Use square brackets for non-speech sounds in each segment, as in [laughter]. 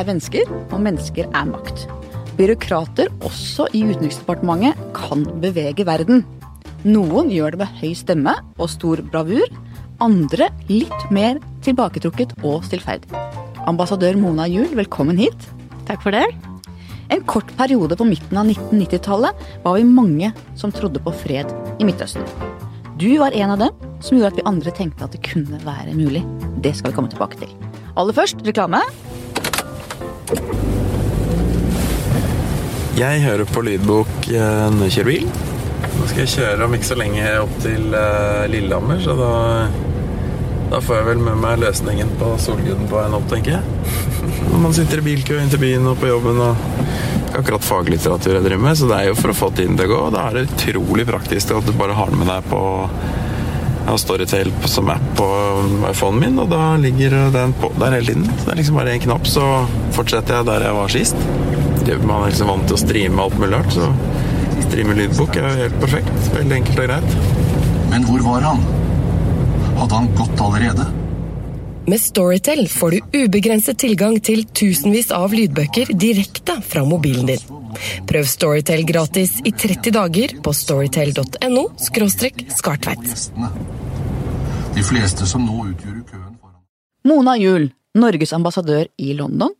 er mennesker, og mennesker er makt. Byråkrater, også i Utenriksdepartementet, kan bevege verden. Noen gjør det med høy stemme og stor bravur. Andre litt mer tilbaketrukket og stillferdig. Ambassadør Mona Juel, velkommen hit. Takk for det. En kort periode på midten av 1990-tallet var vi mange som trodde på fred i Midtøsten. Du var en av dem som gjorde at vi andre tenkte at det kunne være mulig. Det skal vi komme tilbake til. Aller først reklame. Jeg hører på lydbok eh, når jeg kjører bil. Nå skal jeg kjøre om ikke så lenge opp til eh, Lillehammer, så da, da får jeg vel med meg løsningen på Solguden på veien opp, tenker jeg. Når man sitter i bilkø inn til byen og på jobben og akkurat faglitteratur jeg driver med, så det er jo for å få tiden til å gå. Da er det utrolig praktisk at du bare har den med deg på jeg har Storytel som app på iPhonen min, og da ligger den på der hele tiden. Så det er liksom bare en knapp, så fortsetter jeg der jeg var sist. Man er liksom vant til å streame alt mulig rart, så streame lydbok er helt perfekt. Veldig enkelt og greit. Men hvor var han? Hadde han gått allerede? Med Storytel får du ubegrenset tilgang til tusenvis av lydbøker direkte fra mobilen din. Prøv Storytel gratis i 30 dager på storytel.no skartveit. De fleste som nå utgjør køen foran Mona Juel, Norges ambassadør i London.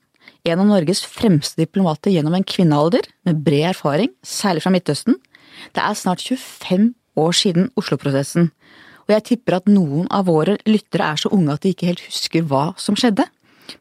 En av Norges fremste diplomater gjennom en kvinnealder, med bred erfaring, særlig fra Midtøsten. Det er snart 25 år siden Oslo-prosessen, og jeg tipper at noen av våre lyttere er så unge at de ikke helt husker hva som skjedde.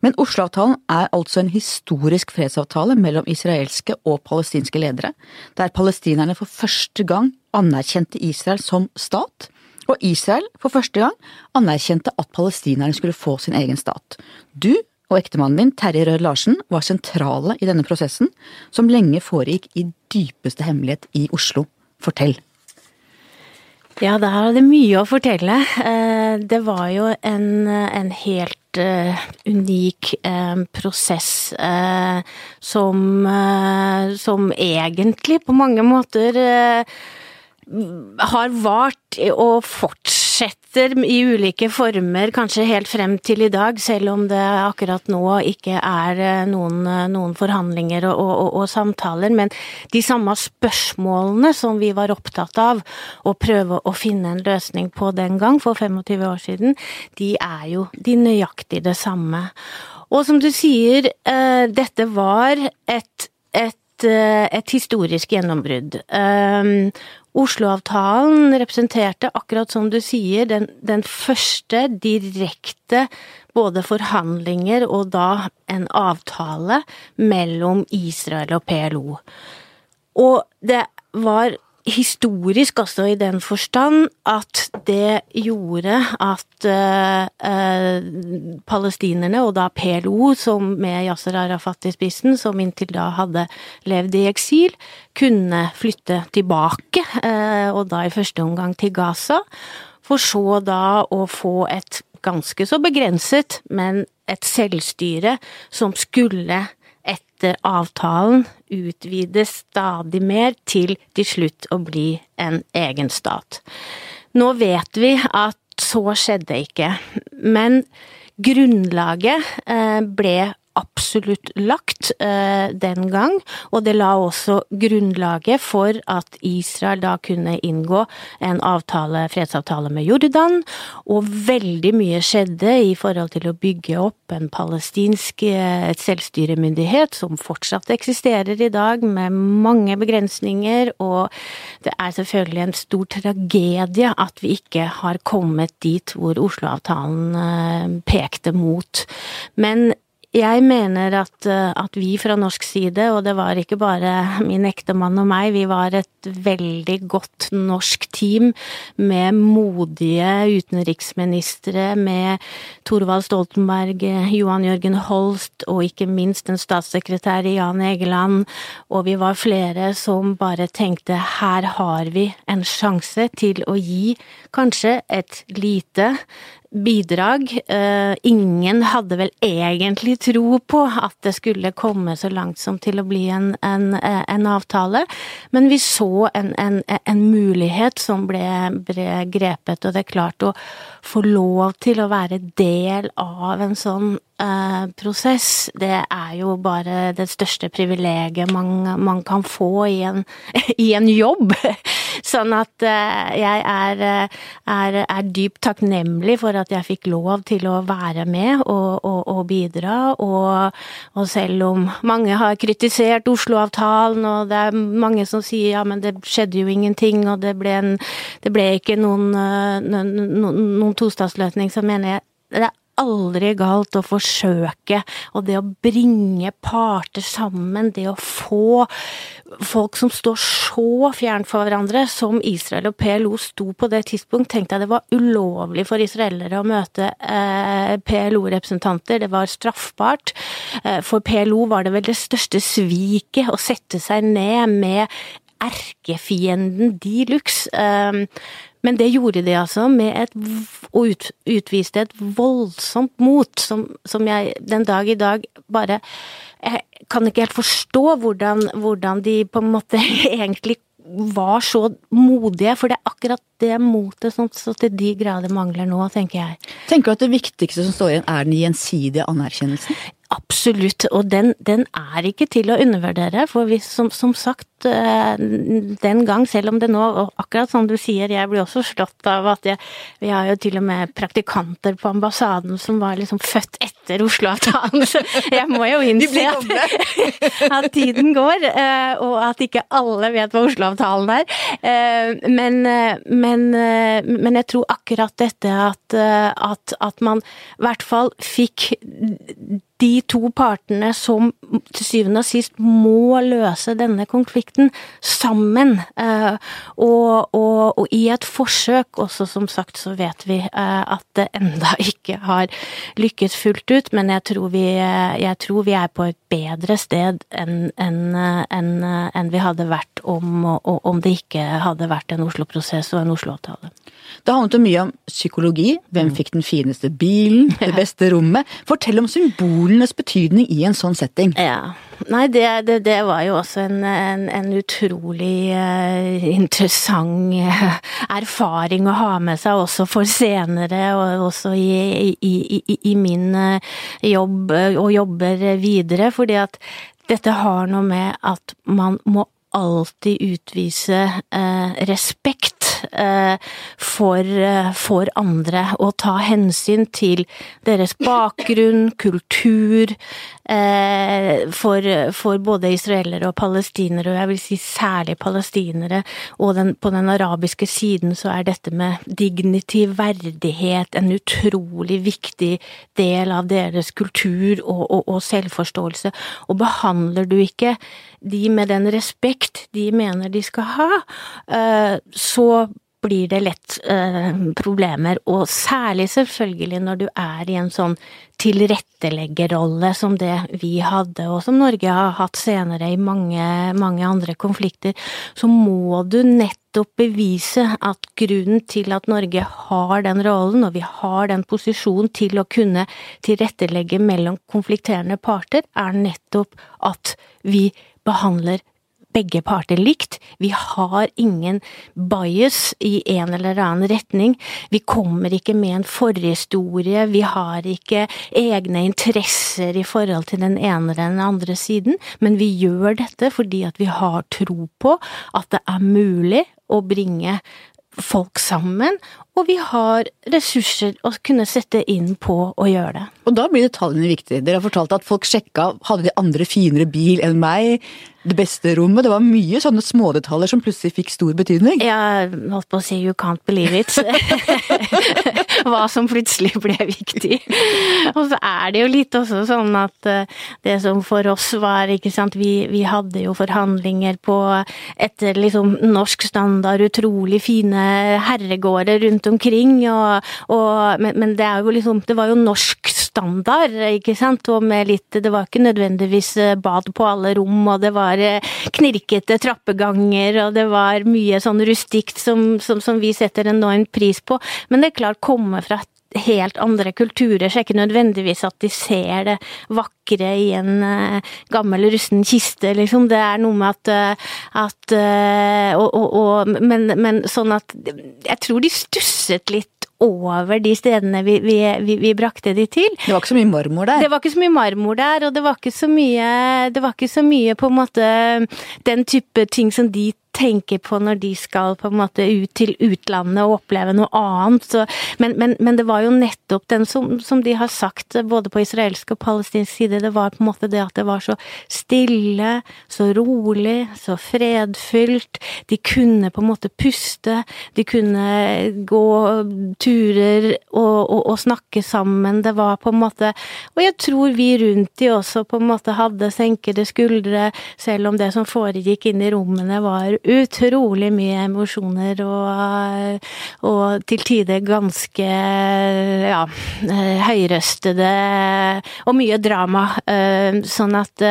Men Oslo-avtalen er altså en historisk fredsavtale mellom israelske og palestinske ledere, der palestinerne for første gang anerkjente Israel som stat, og Israel for første gang anerkjente at palestinerne skulle få sin egen stat. Du og ektemannen din, Terje Rød Larsen, var sentrale i denne prosessen, som lenge foregikk i dypeste hemmelighet i Oslo. Fortell. Ja, der er det mye å fortelle. Eh, det var jo en, en helt uh, unik uh, prosess uh, som, som egentlig på mange måter har vart og fortsetter i ulike former, kanskje helt frem til i dag, selv om det akkurat nå ikke er eh, noen, noen forhandlinger og, og, og, samtaler. Men de samme spørsmålene som vi var opptatt av å prøve å finne en løsning på den gang, for 25 år siden, de er jo de nøyaktig det samme. Og som du sier, eh, dette var et, et eh, et historisk gjennombrudd. Oslo-avtalen representerte, akkurat som du sier, den, den, første direkte både forhandlinger og da en avtale mellom Israel og PLO. Og det var historisk også i den forstand at det gjorde at eh, uh, palestinerne, og da PLO, som med Yasser Arafat i spissen, som inntil da hadde levd i eksil, kunne flytte tilbake, eh, og da i første omgang til Gaza, for så da å få et ganske så begrenset, men et selvstyre som skulle etter avtalen utvides stadig mer til til slutt å bli en egen stat. Nå vet vi at så skjedde ikke, men grunnlaget eh, ble absolutt lagt eh, den gang, og det la også grunnlaget for at Israel da kunne inngå en avtale, fredsavtale med Jordan, og veldig mye skjedde i forhold til å bygge opp en palestinsk et selvstyremyndighet som fortsatt eksisterer i dag, med mange begrensninger, og det er selvfølgelig en stor tragedie at vi ikke har kommet dit hvor Oslo-avtalen eh, pekte mot. Men jeg mener at, eh, at, vi fra norsk side, og det var ikke bare min ektemann og meg, vi var et veldig godt norsk team med modige utenriksministre, med Thorvald Stoltenberg, Johan Jørgen Holst og ikke minst en statssekretær i Jan Egeland, og vi var flere som bare tenkte her har vi en sjanse til å gi kanskje et lite bidrag. Eh, ingen hadde vel egentlig tro på at det skulle komme så langt som til å bli en, en, en avtale, men vi så en, en mulighet som ble, ble, grepet, og det er klart å få lov til å være del av en sånn eh, prosess, det er jo bare det største privilegiet man, man kan få i en, [laughs] i en jobb. [laughs] Sånn at eh, jeg er, eh, er, er, dypt takknemlig for at jeg fikk lov til å være med og, og, og bidra. Og, og, selv om mange har kritisert Oslo-avtalen, og det er mange som sier ja, men det skjedde jo ingenting, og det ble, en, det ble ikke noen, noen, noen, noen tostatsløsning, så mener jeg det er aldri galt å forsøke, og det å bringe parter sammen, det å få folk som står så fjernt fra hverandre, som Israel og PLO sto på det tidspunkt, tenkte jeg det var ulovlig for israelere å møte eh, PLO-representanter, det var straffbart. Eh, for PLO var det vel det største sviket å sette seg ned med erkefienden de luxe. Eh, men det gjorde de altså med et Og ut, utviste et voldsomt mot, som, som, jeg den dag i dag bare Jeg kan ikke helt forstå hvordan, hvordan de på en måte [laughs] egentlig var så modige, for det er akkurat det motet som så til de grader mangler nå, tenker jeg. Tenker du at det viktigste som står igjen er den gjensidige anerkjennelsen? Absolutt, og den, den, er ikke til å undervurdere. For vi, som, som, sagt eh, den gang, selv om det nå, akkurat som du sier, jeg blir også slått av at jeg, vi har jo til og med praktikanter på ambassaden som var liksom født etter Oslo-avtalen, så jeg må jo [laughs] innse at, [laughs] at, tiden går, eh, og at ikke alle vet hva Oslo-avtalen er. Eh, men, men, men, jeg tror akkurat dette at, at, at man i hvert fall fikk de to partene som til syvende og sist må løse denne konflikten sammen. Eh, og, og, og, i et forsøk, også som sagt så vet vi eh, at det enda [laughs] ikke har lykkes fullt ut, men jeg tror vi, jeg tror vi er på et bedre sted enn en, en, en vi hadde vært om, om det ikke hadde vært en Oslo-prosess og en Oslo-avtale. Det handlet jo mye om psykologi. Hvem mm. fikk den fineste bilen? [laughs] Det beste rommet? Fortell om symbolenes betydning i en sånn setting. Ja. Nei, det, det, det var jo også en, en, en utrolig uh, interessant uh, erfaring å ha med seg også for senere, og også i, i, i, i min uh, jobb og jobber videre. Fordi at dette har noe med at man må alltid utvise respekt Eh, for, eh, for, andre, og ta hensyn til deres [laughs] bakgrunn, kultur, eh, for, for både israelere og palestinere, og jeg vil si særlig palestinere. Og den, på den arabiske siden så er dette med dignity, verdighet, en utrolig viktig del av deres kultur og, og, og selvforståelse. Og behandler du ikke de med den respekt de mener de skal ha, så blir det lett eh, problemer, og særlig selvfølgelig når du er i en sånn tilretteleggerrolle som det vi hadde, og som Norge har hatt senere i mange, mange andre konflikter, så må du nettopp bevise at grunnen til at Norge har den rollen, og vi har den posisjonen til å kunne tilrettelegge mellom konflikterende parter, er nettopp at vi behandler begge parter likt. Vi har ingen bias i en eller annen retning. Vi kommer ikke med en forhistorie, vi har ikke egne interesser i forhold til den ene eller den andre siden, men vi gjør dette fordi at vi har tro på at det er mulig å bringe folk sammen, og vi har ressurser å kunne sette inn på å gjøre det. Og da blir detaljene viktige. Dere har fortalt at folk sjekka hadde de andre finere bil enn meg, det beste rommet. Det var mye sånne smådetaljer som plutselig fikk stor betydning. Ja, holdt på å si you can't believe it. [laughs] Hva som plutselig ble viktig. Og så er det jo litt også sånn at eh, det som for oss var, ikke sant, vi, vi hadde jo forhandlinger på etter liksom norsk standard, utrolig fine herregårder rundt omkring, og, og men, men, det liksom Det var jo norsk standard, ikke sant, og med litt Det var ikke nødvendigvis eh, bad på alle rom, og det var eh, knirkete trappeganger, og det var mye sånn rustikt som, som, som vi setter enormt pris på. Men det er klart, komme fra helt andre kulturer, så er det ikke nødvendigvis at de ser det vakre i en uh, gammel, rusten kiste, liksom. Det er noe med at, uh, at uh, og, og, og, men, men sånn at Jeg tror de stusset litt over de stedene vi, vi, vi, vi, brakte de til. Det var ikke så mye marmor der? Det var ikke så mye marmor der, og det var ikke så mye, det var ikke så mye på en måte den type ting som de tenker på når de skal på en måte ut til utlandet og oppleve noe annet. Så, men, men, men, det var jo nettopp den som, som, de har sagt, både på israelsk og palestinsk side, det var på en måte det at det var så stille, så rolig, så fredfylt. De kunne på en måte puste, de kunne gå turer og, og, og snakke sammen. Det var på en måte Og jeg tror vi rundt de også på en måte hadde senkede skuldre, selv om det som foregikk inn i rommene var utrolig mye emosjoner og, og til tider ganske ja, høyrøstede og mye drama. Eh, sånn at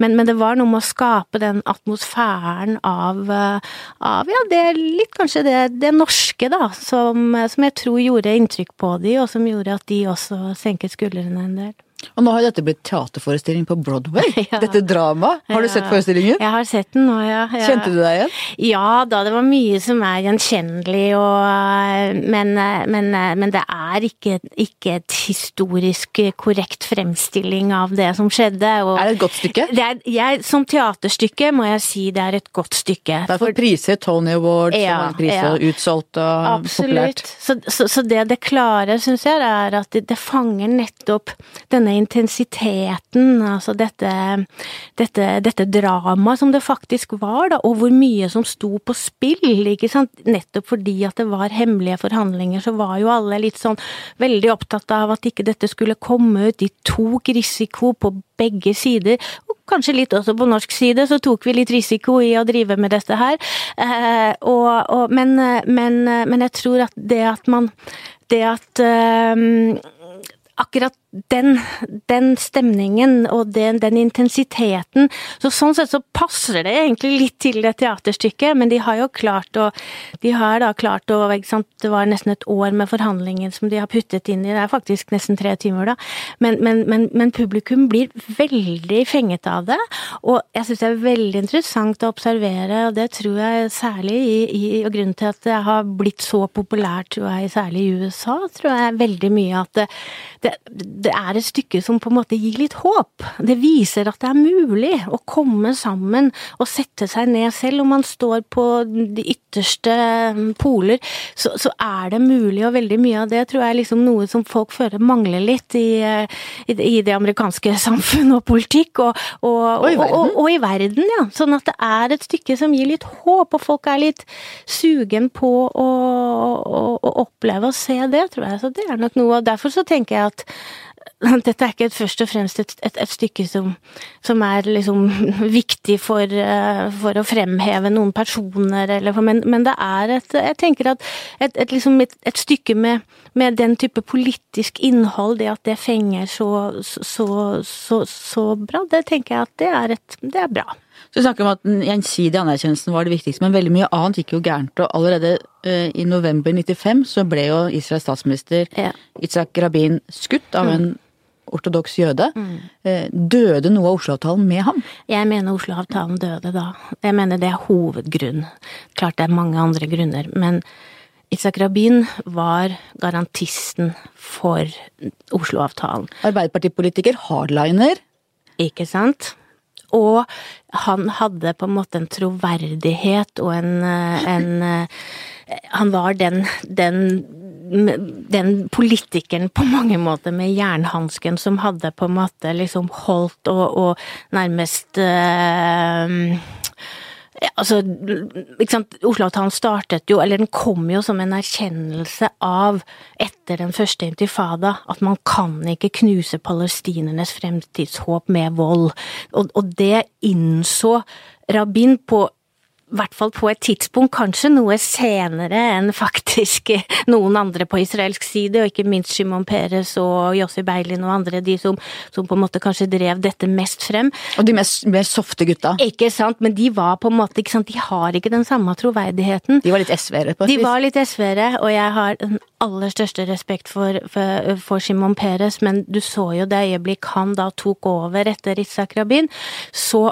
men, men, det var noe med å skape den atmosfæren av, av ja, det litt kanskje det, det norske, da, som, som jeg tror gjorde inntrykk på de, og som gjorde at de også senket skuldrene en del. Og nå har dette blitt teaterforestilling på Broadway. [laughs] Ja. Dette dramaet. Har du sett forestillingen? Jeg har sett den nå, ja. ja. Kjente du deg igjen? Ja da, det var mye som er gjenkjennelig, og, men, men, men, det er ikke, ikke, et historisk korrekt fremstilling av det som skjedde. Og er det et godt stykke? Er, jeg, som teaterstykke må jeg si det er et godt stykke. Det er for priser, Tony Awards, ja, og priser, utsolgt og Absolutt. populært. Så, så, så det det klarer, syns jeg, er at det, det fanger nettopp denne denne intensiteten, altså dette, dette, dette dramaet som det faktisk var, da, og hvor mye som sto på spill, ikke sant. Nettopp fordi at det var hemmelige forhandlinger, så var jo alle litt sånn veldig opptatt av at ikke dette skulle komme ut. De tok risiko på begge sider, og kanskje litt også på norsk side, så tok vi litt risiko i å drive med dette her. Eh, og, og, men, men, men, jeg tror at det at man Det at eh, akkurat den, den, stemningen og den, den, intensiteten. Så sånn sett så passer det egentlig litt til det teaterstykket, men de har jo klart å De har da klart å Det var nesten et år med forhandlinger som de har puttet inn i, det er faktisk nesten tre timer, da. Men, men, men, men publikum blir veldig fenget av det, og jeg syns det er veldig interessant å observere, og det tror jeg særlig i, i og grunnen til at det har blitt så populært, tror jeg, særlig i USA, tror jeg veldig mye at det, det det er et stykke som på en måte gir litt håp. Det viser at det er mulig å komme sammen og sette seg ned. Selv om man står på de ytterste mm, poler, så, så er det mulig, og veldig mye av det tror jeg er liksom noe som folk føler mangler litt i, i, i det amerikanske [laughs] samfunn og politikk, og, og, og, i og, i verden, ja. Sånn at det er et stykke som gir litt håp, og folk er litt sugen på å, å, å oppleve og se det, tror jeg. Så det er nok noe, og derfor så tenker jeg at [laughs] dette er ikke først og fremst et, et, et stykke som, som, er liksom [laughs] viktig for, uh, for, å fremheve noen personer, eller, men, men, det er et Jeg tenker at et, et liksom stykke med, med, den type politisk innhold, det at det fenger så, så, så, så bra, det tenker jeg at det er, det er bra. Så du snakker om at den gjensidige anerkjennelsen var det viktigste, men veldig mye annet gikk jo gærent. Og allerede uh, i november 95 så ble jo Israels statsminister ja. Itzak Rabin skutt av mm. Ortodoks jøde. Mm. Uh, døde noe av Oslo-avtalen med ham? Jeg mener Oslo-avtalen døde da. Jeg mener det er hovedgrunn. Klart det er mange andre grunner, men Itzak Rabin var garantisten for Oslo-avtalen. Arbeiderpartipolitiker, hardliner. Ikke sant? Og han hadde på en måte en troverdighet og en, eh, en eh, Han var den, den, den politikeren på mange måter med jernhansken som hadde på en måte liksom holdt og, og nærmest uh, altså, ikke sant, Oslo-avtalen startet jo, eller den kom jo som en erkjennelse av, etter den første intifada, at man kan ikke knuse palestinernes fremtidshåp med vold. Og, og det innså Rabin på hvert fall på et tidspunkt, kanskje noe senere enn faktisk [laughs] noen andre på israelsk side, og ikke minst Shimon Peres og Jossi Beilin og andre, de som, som, på en måte kanskje drev dette mest frem. Og de mest, mer softe gutta. Ikke sant, men de var på en måte ikke sant, de har ikke den samme troverdigheten. De var litt SV-ere på et vis. De var litt SV-ere, og jeg har den aller største respekt for, for, for Shimon Peres, men du så jo det øyeblikk han da tok over etter Itzhak Rabin, så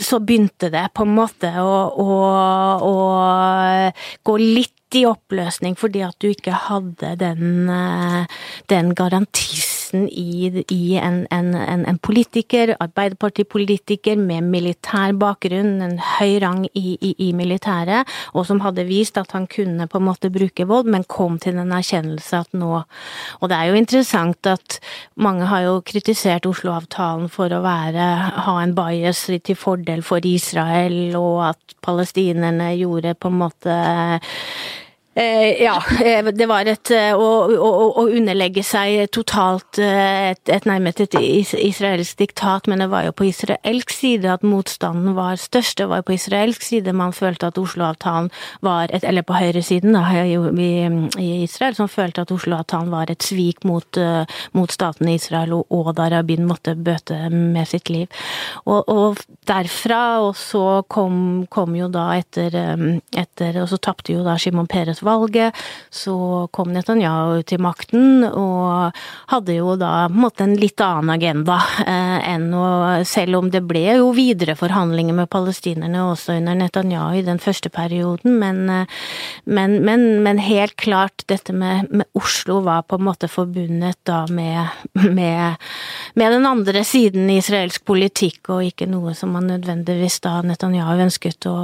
så begynte det på en måte å, å, å gå litt i oppløsning fordi at du ikke hadde den, eh, den garantisten i, i en, en, en, en, politiker, arbeiderpartipolitiker med militær bakgrunn, en høy rang i, i, i, militæret, og som hadde vist at han kunne på en måte bruke vold, men kom til den erkjennelse at nå. Og det er jo interessant at mange har jo kritisert Oslo-avtalen for å være, ha en bias til fordel for Israel, og at palestinerne gjorde på en måte ja, eh, det var et eh, å, å, å, underlegge seg totalt et, et nærmest et israelsk diktat, men det var jo på israelsk side at motstanden var størst. Det var jo på israelsk side man følte at Oslo-avtalen var et, Eller på høyresiden da, i, i Israel, som følte at Oslo-avtalen var et svik mot, mot staten Israel, og, og da Rabin måtte bøte med sitt liv. Og, og derfra, og så kom, kom jo da etter, etter Og så tapte jo da Shimon Peres valget, så kom Netanyahu til makten og hadde jo da på en litt annen agenda eh, enn å Selv om det ble jo videre forhandlinger med palestinerne også under Netanyahu i den første perioden, men, eh, men, men, men helt klart dette med, med, Oslo var på en måte forbundet da med, med, med den andre siden i israelsk politikk, og ikke noe som man nødvendigvis da Netanyahu ønsket å,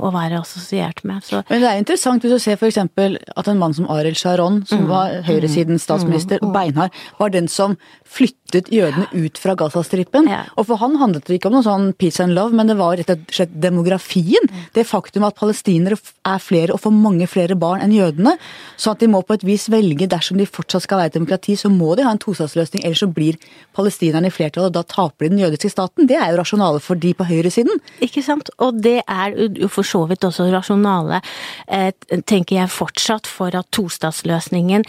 å være assosiert med. Så. Men det er interessant hvis du ser for at en mann som Arild Sharon, som mm. var høyresidens statsminister, mm. beinhard, var den som flyttet jødene ut fra Gazastripen. Ja. Og for han handlet det ikke om noe sånn peace and love, men det var rett og slett demografien. Mm. Det faktum at palestinere er flere og får mange flere barn enn jødene. Så at de må på et vis velge, dersom de fortsatt skal være et demokrati, så må de ha en tostatsløsning, ellers så blir palestinerne i flertall, og da taper de den jødiske staten. Det er jo rasjonale for de på høyresiden. Ikke sant. Og det er jo for så vidt også rasjonale, eh, tenker jeg fortsatt, for at tostatsløsningen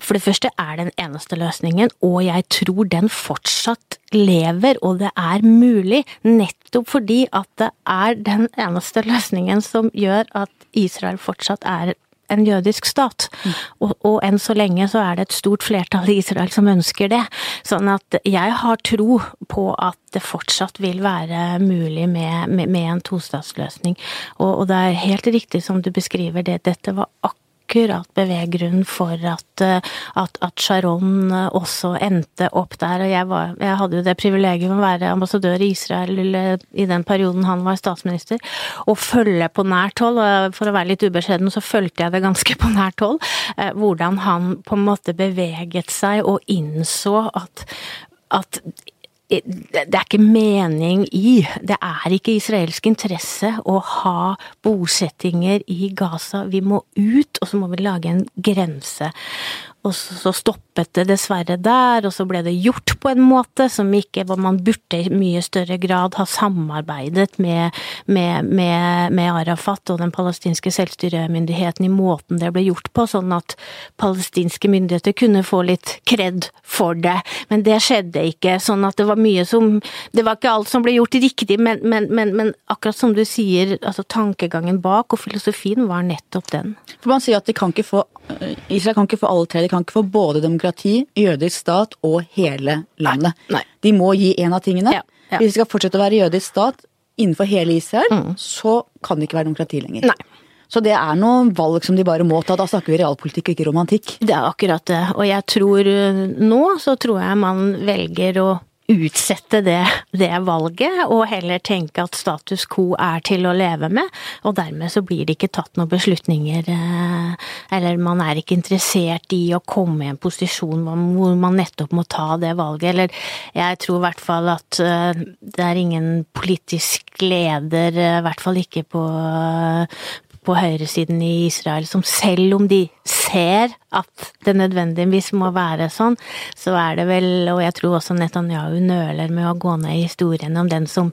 for det første er den eneste løsningen, og jeg tror den fortsatt lever, og det er mulig, nettopp fordi at det er den eneste løsningen som gjør at Israel fortsatt er en jødisk stat. Mm. Og, og, enn så lenge så er det et stort flertall i Israel som ønsker det. Sånn at jeg har tro på at det fortsatt vil være mulig med, med, med en tostatsløsning. Og, og, det er helt riktig som du beskriver det, dette var akkurat akkurat beveggrunnen for at, eh, at, at, Sharon eh, også endte opp der. Og jeg, var, jeg hadde jo det privilegium å være ambassadør i Israel i den perioden han var statsminister, og følge på nært hold, og for å være litt ubeskjeden så fulgte jeg det ganske på nært hold, eh, hvordan han på en måte beveget seg og innså at at det er ikke mening i, det er ikke israelsk interesse å ha bosettinger i Gaza. Vi må ut, og så må vi lage en grense. Og så stoppet det dessverre der, og så ble det gjort på en måte som ikke man burde i mye større grad ha samarbeidet med, med, med, med Arafat og den palestinske selvstyremyndigheten i måten det ble gjort på, sånn at palestinske myndigheter kunne få litt kred for det. Men det skjedde ikke, sånn at det var mye som Det var ikke alt som ble gjort riktig, men, men, men, men akkurat som du sier, altså tankegangen bak og filosofien var nettopp den. For man sier at de kan ikke få Israel kan ikke få alle tre. De kan ikke få både demokrati, jødisk stat og hele landet. Nei, nei. De må gi en av tingene. Ja, ja. Hvis vi skal fortsette å være jødisk stat innenfor hele Israel, mm. så kan det ikke være demokrati lenger. Nei. Så det er noen valg som de bare må ta. Da snakker vi realpolitikk og ikke romantikk. Det er akkurat det. Og jeg tror eh, nå så tror jeg man velger å utsette det, det, valget, og heller tenke at status quo er til å leve med. Og dermed så blir det ikke tatt noen beslutninger, eh, eller man er ikke interessert i å komme i en posisjon hvor man nettopp må ta det valget. Eller jeg tror i hvert fall at eh, det er ingen politisk leder, eh, i hvert fall ikke på på høyresiden i Israel som selv om de ser at det nødvendigvis må være sånn, så er det vel, og jeg tror også Netanyahu nøler med å gå ned i historien om den som,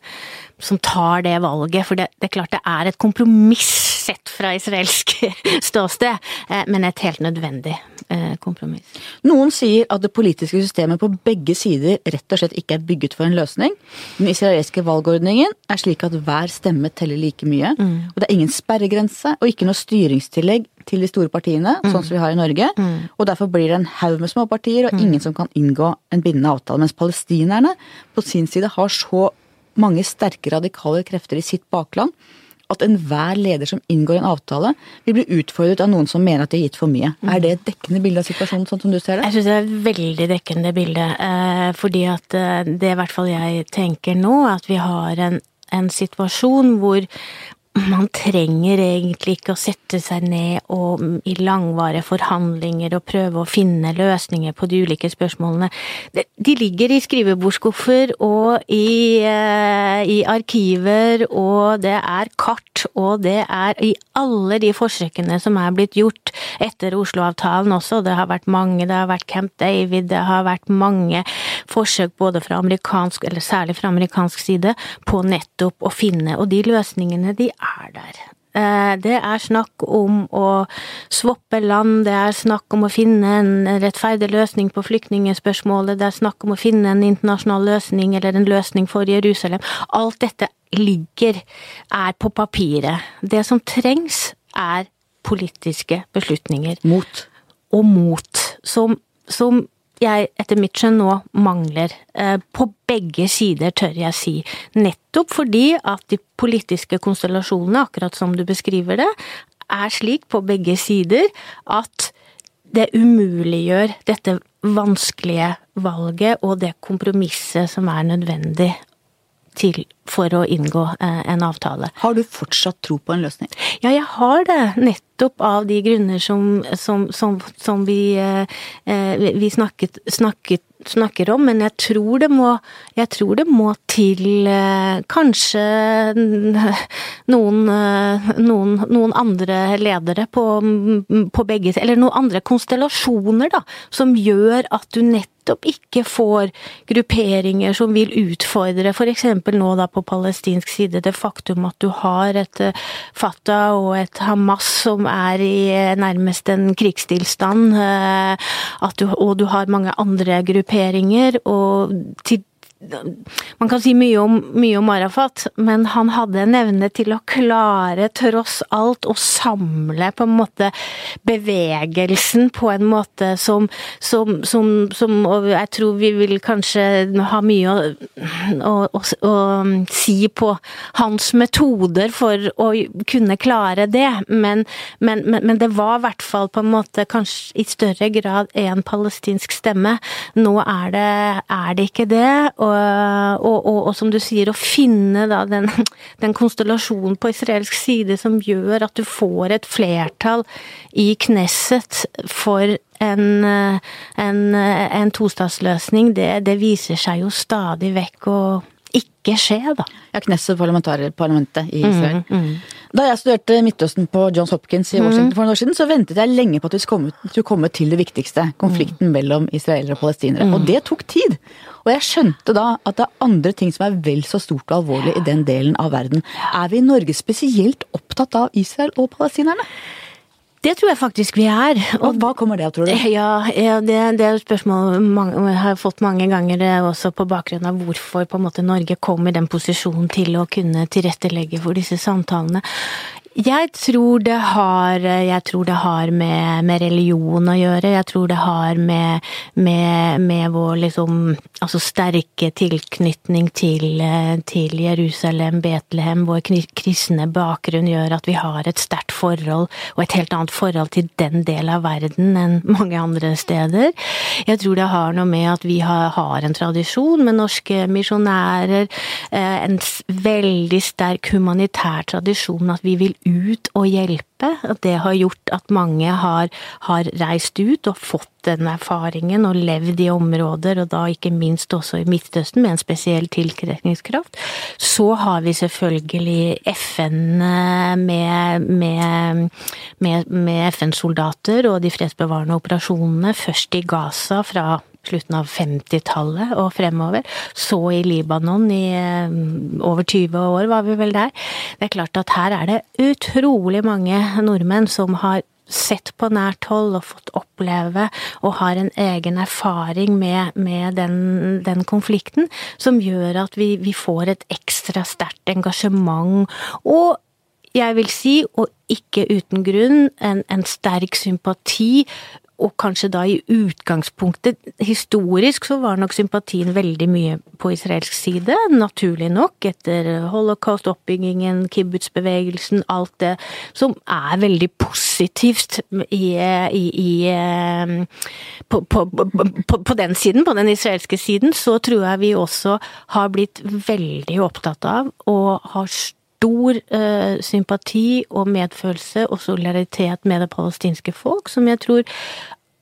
som tar det valget, for det, det, er klart det er et kompromiss sett fra israelsk [laughs] ståsted, eh, men et helt nødvendig kompromiss. Noen sier at det politiske systemet på begge sider rett og slett ikke er bygget for en løsning. Den israelske valgordningen er slik at hver stemme teller like mye, mm. og det er ingen sperregrense og ikke noe styringstillegg til de store partiene, mm. sånn som vi har i Norge. Mm. Og derfor blir det en haug med småpartier, og mm. ingen som kan inngå en bindende avtale. Mens palestinerne på sin side har så mange sterke radikale krefter i sitt bakland at enhver leder som inngår en avtale, vil bli utfordret av noen som mener at de har gitt for mye. Mm. Er det et dekkende bilde av situasjonen, sånn som du ser det? Jeg syns det er et veldig dekkende bilde. Eh, fordi at eh, det i hvert fall jeg tenker nå, at vi har en, en situasjon hvor, man trenger egentlig ikke å sette seg ned og i langvarige forhandlinger og prøve å finne løsninger på de ulike spørsmålene. De ligger i skrivebordsskuffer og i, eh, i arkiver, og det er kart, og det er i alle de forsøkene som er blitt gjort etter Oslo-avtalen også. Det har vært mange, det har vært Camp David, det har vært mange forsøk både fra amerikansk, eller særlig fra amerikansk side, på nettopp å finne, og de løsningene de er der. Eh, det er snakk om å svoppe land, det er snakk om å finne en rettferdig løsning på flyktningspørsmålet, det er snakk om å finne en internasjonal løsning eller en løsning for Jerusalem. Alt dette ligger, er på papiret. Det som trengs, er politiske beslutninger. Mot. Og mot. Som, som jeg etter mitt skjønn nå mangler. Eh, på begge sider, tør jeg si. Nettopp fordi at de politiske konstellasjonene, akkurat som du beskriver det, er slik på begge sider at det umuliggjør dette vanskelige valget og det kompromisset som er nødvendig til for å inngå eh, en avtale. Har du fortsatt tro på en løsning? Ja, jeg har det. Nettopp av de grunner som, som, som, som vi, eh, eh, vi snakket, snakket, snakker om, men jeg tror det må, tror det må til kanskje noen, noen, noen andre ledere på, på begge Eller noen andre konstellasjoner, da, som gjør at du nettopp nettopp ikke får grupperinger som vil utfordre f.eks. nå da på palestinsk side det faktum at du har et eh, Fatah og et Hamas som er i eh, nærmest en krigstilstand, eh, du, og du har mange andre grupperinger, og til man kan si mye om, mye om, Arafat, men han hadde en evne til å klare, tross alt, å samle på en måte bevegelsen på en måte som, som, som, som Og jeg tror vi vil kanskje ha mye å, å, å, å, si på hans metoder for å kunne klare det, men, men, men, det var i hvert fall på en måte kanskje i større grad en palestinsk stemme. Nå er det, er det ikke det. og og, og, og, og, som du sier, å finne da den, [laughs] den, konstellasjonen på israelsk side som gjør at du får et flertall i Knesset for en, en, en tostatsløsning, det, det, viser seg jo stadig vekk å ikke skje, da. Ja, Knesset, parlamentet i Israel. Mm, mm. Da jeg studerte Midtøsten på Johns Hopkins i Washington for noen år siden, så ventet jeg lenge på at vi skulle komme til det viktigste. Konflikten mellom israelere og palestinere. Og det tok tid. Og jeg skjønte da at det er andre ting som er vel så stort og alvorlig i den delen av verden. Er vi i Norge spesielt opptatt av Israel og palestinerne? Det tror jeg faktisk vi er. Og hva kommer det av, tror du? Ja, ja det, det, er et spørsmål mange, jeg har fått mange ganger også på bakgrunn av hvorfor på en måte Norge kom i den posisjonen til å kunne tilrettelegge for disse samtalene. Jeg tror det har, tror det har med, med, religion å gjøre. Jeg tror det har med, med, med vår liksom altså sterke tilknytning til, til, Jerusalem, Betlehem, vår kristne bakgrunn gjør at vi har et sterkt forhold, og et helt annet forhold til den del av verden enn mange andre steder. Jeg tror det har noe med at vi har, har en tradisjon med norske misjonærer, eh, en veldig sterk humanitær tradisjon, at vi vil ut og hjelpe. Det har gjort at mange har, har reist ut og fått den erfaringen og levd i områder, og da ikke minst også i Midtøsten, med en spesiell tilkretningskraft. Så har vi selvfølgelig FN eh, med, med, med, med FN-soldater og de fredsbevarende operasjonene, først i Gaza fra slutten av 50-tallet og fremover. Så i Libanon i eh, over 20 år var vi vel der. Det er klart at her er det utrolig mange nordmenn som har sett på nært hold og fått oppleve og har en egen erfaring med, med den, den, konflikten, som gjør at vi, vi får et ekstra sterkt engasjement. Og jeg vil si, og ikke uten grunn, en, en sterk sympati og kanskje da i utgangspunktet Historisk så var nok sympatien veldig mye på israelsk side, naturlig nok, etter holocaust, oppbyggingen, kibbutz-bevegelsen, alt det som er veldig positivt i, i, i på, på, på, på, den siden, på den israelske siden, så tror jeg vi også har blitt veldig opptatt av og har stor eh, sympati og medfølelse og solidaritet med det palestinske folk, som jeg tror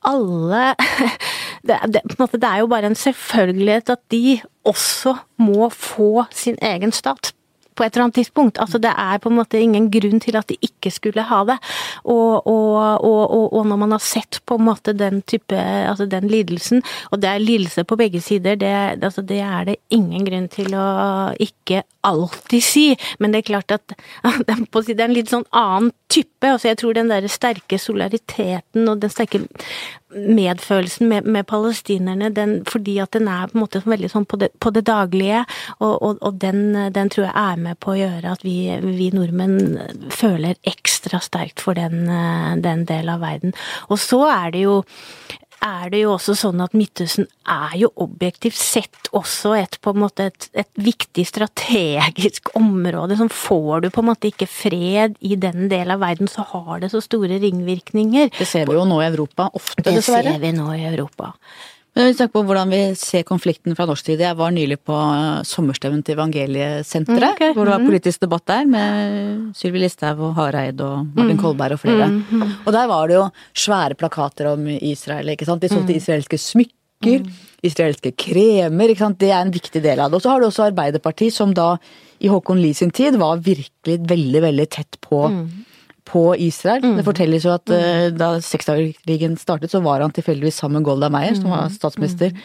alle [laughs] det, det, det, er jo bare en selvfølgelighet at de også må få sin egen stat på et eller annet tidspunkt. Altså Det er på en måte ingen grunn til at de ikke skulle ha det. Og, og, og, og når man har sett på en måte den type, altså den lidelsen, og det er lidelse på begge sider, det, altså det er det ingen grunn til å ikke alltid si. Men det er klart at [laughs] det er en litt sånn annen type. altså Jeg tror den der sterke solidariteten og den sterke medfølelsen med, med palestinerne, den, fordi at den er på en måte veldig sånn på det, på det daglige, og, og, og den, den, tror jeg er med på å gjøre at vi, vi nordmenn føler ekstra sterkt for den, den del av verden. Og så er det jo er det jo også sånn at Midtøsten er jo objektivt sett også et på en måte et, et, viktig strategisk [laughs] område. Som får du på en måte ikke fred i den delen av verden, så har det så store ringvirkninger. Det ser vi jo nå i Europa ofte, dessverre. Det ser vi nå i Europa. Men vi snakker på hvordan vi ser konflikten fra norsk side. Jeg var nylig på eh, sommerstevnen til Evangeliesenteret, mm, okay. hvor det var mm. politisk debatt der med Sylvi Listhaug og Hareid og Martin mm. Kolberg og flere. Mm, mm. Og der var det jo svære plakater om Israel, ikke sant. De solgte mm. israelske smykker, israelske kremer, ikke sant. Det er en viktig del av det. Og så har du også Arbeiderpartiet, som da i Håkon Lie sin tid var virkelig veldig, veldig tett på på Israel. Mm. Det fortelles jo at uh, da seksdagerkrigen startet, så var han tilfeldigvis sammen med Golda Meir, som var mm. statsminister mm.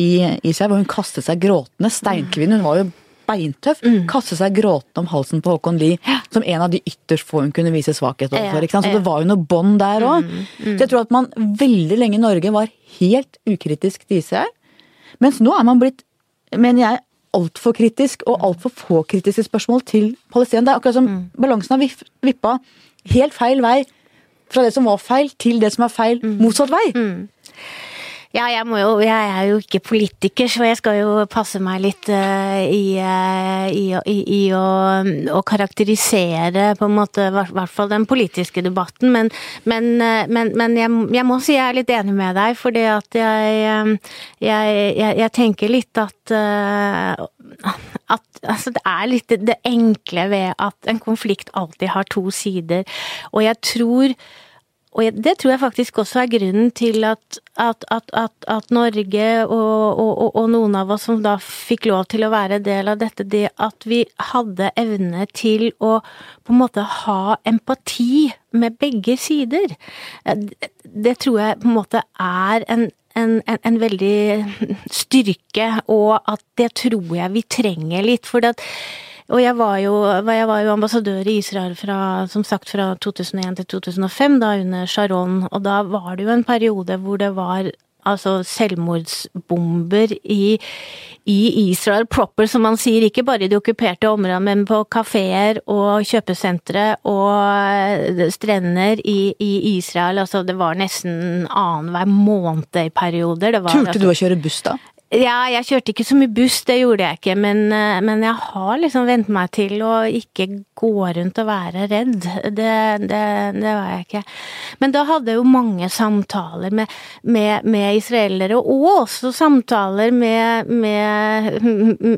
i Israel, hvor hun kastet seg gråtende. Steinkvinne, hun var jo beintøff. Mm. Kastet seg gråtende om halsen på Håkon Lie, som en av de ytterst få hun kunne vise svakhet overfor. Så det var jo noe bånd der òg. Mm, mm. Så jeg tror at man veldig lenge i Norge var helt ukritisk til Israel. Mens nå er man blitt, mener jeg, altfor kritisk og altfor få kritiske spørsmål til Palestina. Det er akkurat som balansen har vippa helt feil vei fra det som var feil, til det som er feil mm. motsatt vei. Mm. Ja, jeg, jo, jeg, er jo ikke politiker, så jeg skal jo passe meg litt uh, i, uh, i, i, i å, å, karakterisere på en måte i hvert fall den politiske debatten. Men, men, uh, men, men jeg, jeg, må si jeg er litt enig med deg, fordi at jeg, jeg tenker litt at at altså, det er litt det enkle ved at en konflikt alltid har to sider. Og jeg tror og det tror jeg faktisk også er grunnen til at, at, at, at Norge og, og, og, noen av oss som da fikk lov til å være del av dette, det at vi hadde evne til å på en måte ha empati med begge sider. Det tror jeg på en måte er en, en, en, en veldig styrke, og at det tror jeg vi trenger litt. For at og jeg var, jo, jeg var jo ambassadør i Israel fra, som sagt, fra 2001 til 2005, da under Sharon. Og da var det jo en periode hvor det var altså selvmordsbomber i, i, Israel proper, som man sier. Ikke bare i de okkuperte områdene, men på kafeer og kjøpesentre og strender i, i, Israel. Altså, det var nesten annenhver måned i perioder. Turte altså, du å kjøre buss da? Ja, jeg kjørte ikke så mye buss, det gjorde jeg ikke, men, eh, men jeg har liksom vent meg til å ikke gå rundt og være redd. Det, det, det var jeg ikke. Men da hadde jeg jo mange samtaler med, med, med israelere, og også samtaler med, med,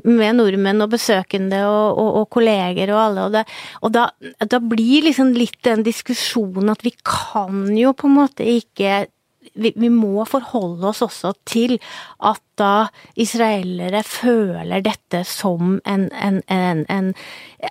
med nordmenn og besøkende og, og, og kolleger og alle, og, det, og da, da blir liksom litt den diskusjonen at vi kan jo på en måte ikke vi, vi, må forholde oss også til at da israelere føler dette som en, en, en, en,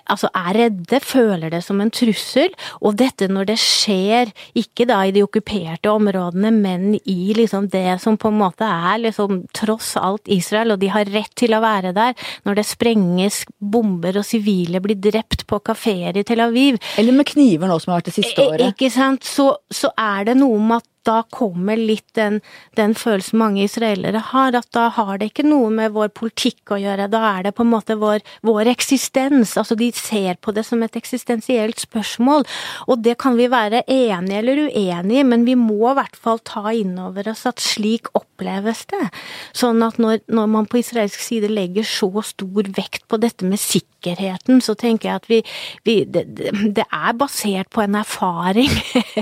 Altså er redde, føler det som en trussel. Og dette når det skjer, ikke da i de okkuperte områdene, men i liksom det som på en måte er liksom tross alt Israel, og de har rett til å være der. Når det sprenges bomber og sivile blir drept på kafeer i Tel Aviv. Eller med kniver nå, som har vært det siste året. Ikke sant. Så, så er det noe med at da kommer litt den, den, følelsen mange israelere har, at da har det ikke noe med vår politikk å gjøre, da er det på en måte vår, vår eksistens. Altså de ser på det som et eksistensielt spørsmål, og det kan vi være enige eller uenige i, men vi må i hvert fall ta inn over oss at slik oppleves det. Sånn at når, når man på israelsk side legger så stor vekt på dette med sikkerheten, så tenker jeg at vi, vi det, det, er basert på en erfaring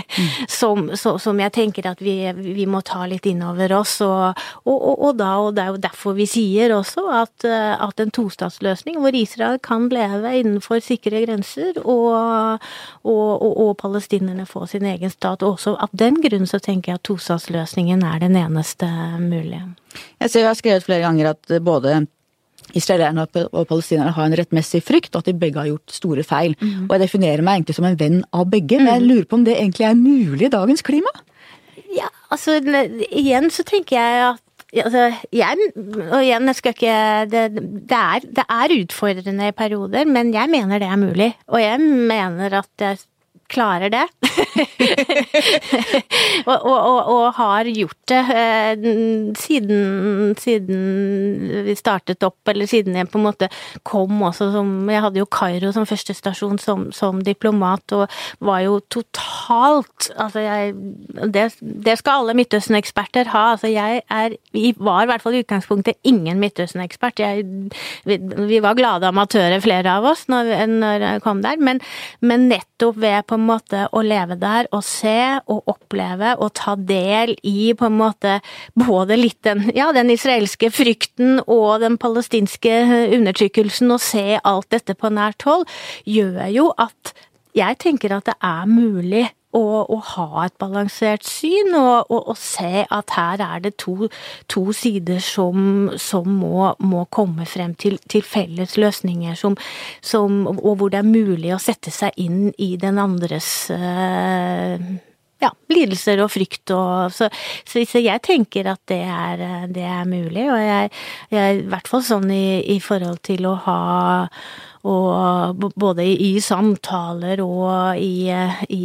[laughs] som, som jeg tenker tenker at vi, vi må ta litt inn over oss. Og, og, og, og, da, og det er jo derfor vi sier også at, eh, at en tostatsløsning hvor Israel kan leve innenfor sikre grenser, og, og, palestinerne får sin egen stat. Og også av den grunn så tenker jeg at tostatsløsningen er den eneste mulige. Jeg ser jeg har skrevet flere ganger at både israelerne og palestinerne har en rettmessig frykt, og at de begge har gjort store feil. Mm. Og jeg definerer meg egentlig som en venn av begge, men jeg mm. lurer på om det egentlig er mulig i dagens klima? Ja, altså igjen så tenker jeg at Altså, jeg, og igjen, jeg skal ikke det, det, er, det er utfordrende i perioder, men jeg mener det er mulig. Og jeg mener at jeg klarer det. [laughs] og, og, og, og, har gjort det eh, siden, siden, vi startet opp, eller siden jeg på en måte kom også som Jeg hadde jo Kairo som første stasjon som, som diplomat, og var jo totalt Altså, jeg Det, det skal alle Midtøsten-eksperter ha. Altså, jeg er Vi var i hvert fall i utgangspunktet ingen Midtøsten-ekspert. Vi, vi, var glade amatører, flere av oss, når, når jeg kom der, men, men nettopp ved på måte å leve der og se og oppleve og ta del i på en måte både litt den, ja, den israelske frykten og den palestinske undertrykkelsen, og se alt dette på nært hold, gjør jo at jeg tenker at det er mulig å, og ha et balansert syn, og, og, og, se at her er det to, to sider som, som må, må, komme frem til, til felles løsninger, som, som, og hvor det er mulig å sette seg inn i den andres uh, ja, lidelser og frykt og så, så, så, jeg tenker at det er, det er mulig, og jeg, jeg, i hvert fall sånn i, i forhold til å ha og både i samtaler og i, i,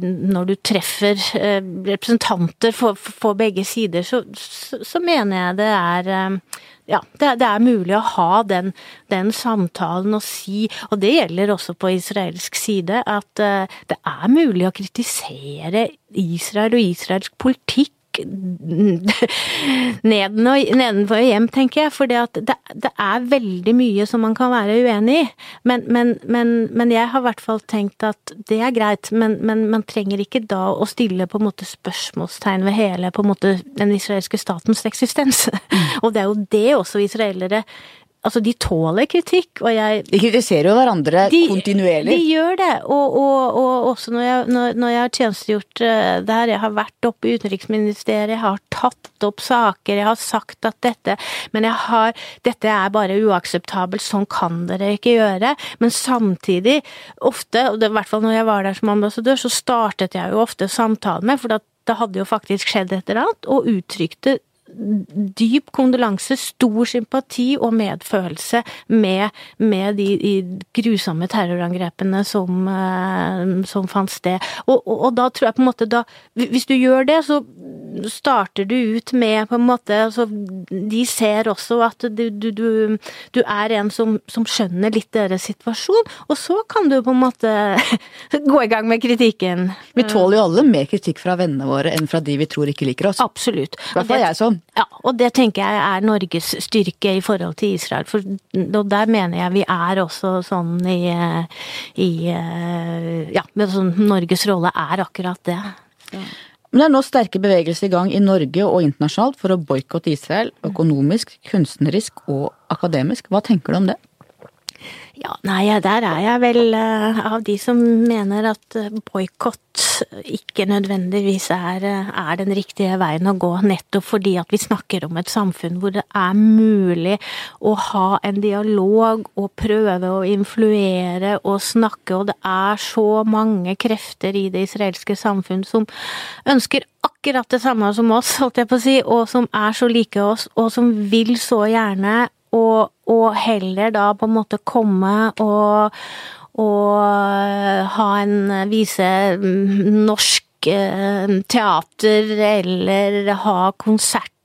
Når du treffer eh, representanter for, for begge sider, så, så, så, mener jeg det er eh, ja, det, det, er mulig å ha den, den, samtalen og si, og det gjelder også på israelsk side, at uh, det er mulig å kritisere Israel og israelsk politikk nedenfor og hjem, tenker jeg. For det, det, er veldig mye som man kan være uenig i. Men, men, men, men jeg har i hvert fall tenkt at det er greit, men, man trenger ikke da å stille på en måte spørsmålstegn ved hele på en måte den israelske statens eksistens. Mm. og det er jo det også israelere Altså, de tåler kritikk, og jeg De kritiserer jo hverandre de, kontinuerlig. De gjør det, og, og, og også når jeg, når, når jeg, har tjenestegjort uh, der, jeg har vært oppe i utenriksministeriet, jeg har tatt opp saker, jeg har sagt at dette Men jeg har Dette er bare uakseptabelt, sånn kan dere ikke gjøre. Men samtidig, ofte, og det, i hvert fall når jeg var der som ambassadør, så startet jeg jo ofte samtalen med, for da det hadde jo faktisk skjedd et eller annet, og uttrykte dyp kondolanse, stor sympati og medfølelse med, med de, de, grusomme terrorangrepene som, uh, som fant sted. Og, og, og, da tror jeg på en måte da Hvis du gjør det, så starter du ut med på en måte altså, De ser også at du, du, du, du er en som, som, skjønner litt deres situasjon, og så kan du på en måte [laughs] gå i gang med kritikken. Vi tåler jo alle mer kritikk fra vennene våre enn fra de vi tror ikke liker oss. Absolutt. I hvert fall jeg sånn. Ja, og det tenker jeg er Norges styrke i forhold til Israel, for der mener jeg vi er også sånn i, i Ja, sånn, Norges rolle er akkurat det. Ja. Men det er nå sterke bevegelser i gang i Norge og internasjonalt for å boikotte Israel økonomisk, kunstnerisk og akademisk. Hva tenker du om det? Ja, nei, der er jeg vel uh, av de som mener at uh, boikott ikke nødvendigvis er, uh, er, den riktige veien å gå, nettopp fordi at vi snakker om et samfunn hvor det er mulig å ha en dialog og prøve å influere og snakke, og det er så mange krefter i det israelske samfunn som ønsker akkurat det samme som oss, holdt jeg på å si, og som er så like oss, og som vil så gjerne og, og, heller da på en måte komme og, og ha en vise norsk eh, teater eller ha konsert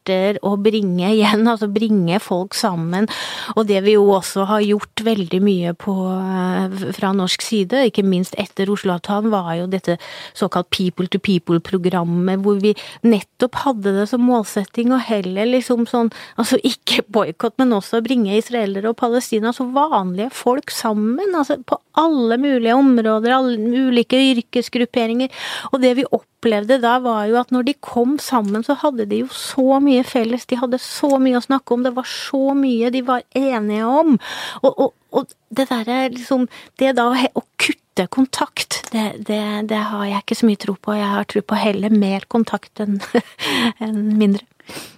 å bringe igjen, [laughs] altså bringe folk sammen. Og det vi jo også har gjort veldig mye på eh, fra norsk side, ikke minst etter Oslo-avtalen, var jo dette såkalt people to people-programmet, hvor vi nettopp hadde det som målsetting å heller liksom sånn, altså ikke boikott, men også bringe israelere og Palestina, altså vanlige folk sammen, altså på alle mulige områder, alle ulike yrkesgrupperinger. Og det vi opplevde da, var jo at når de kom sammen, så hadde de jo så mye felles. De hadde så mye å snakke om. Det var så mye de var enige om. Og, og, og det derre liksom Det da å kutte kontakt, det, det, det, har jeg ikke så mye tro på. Jeg har tro på heller mer kontakt enn [laughs] en mindre.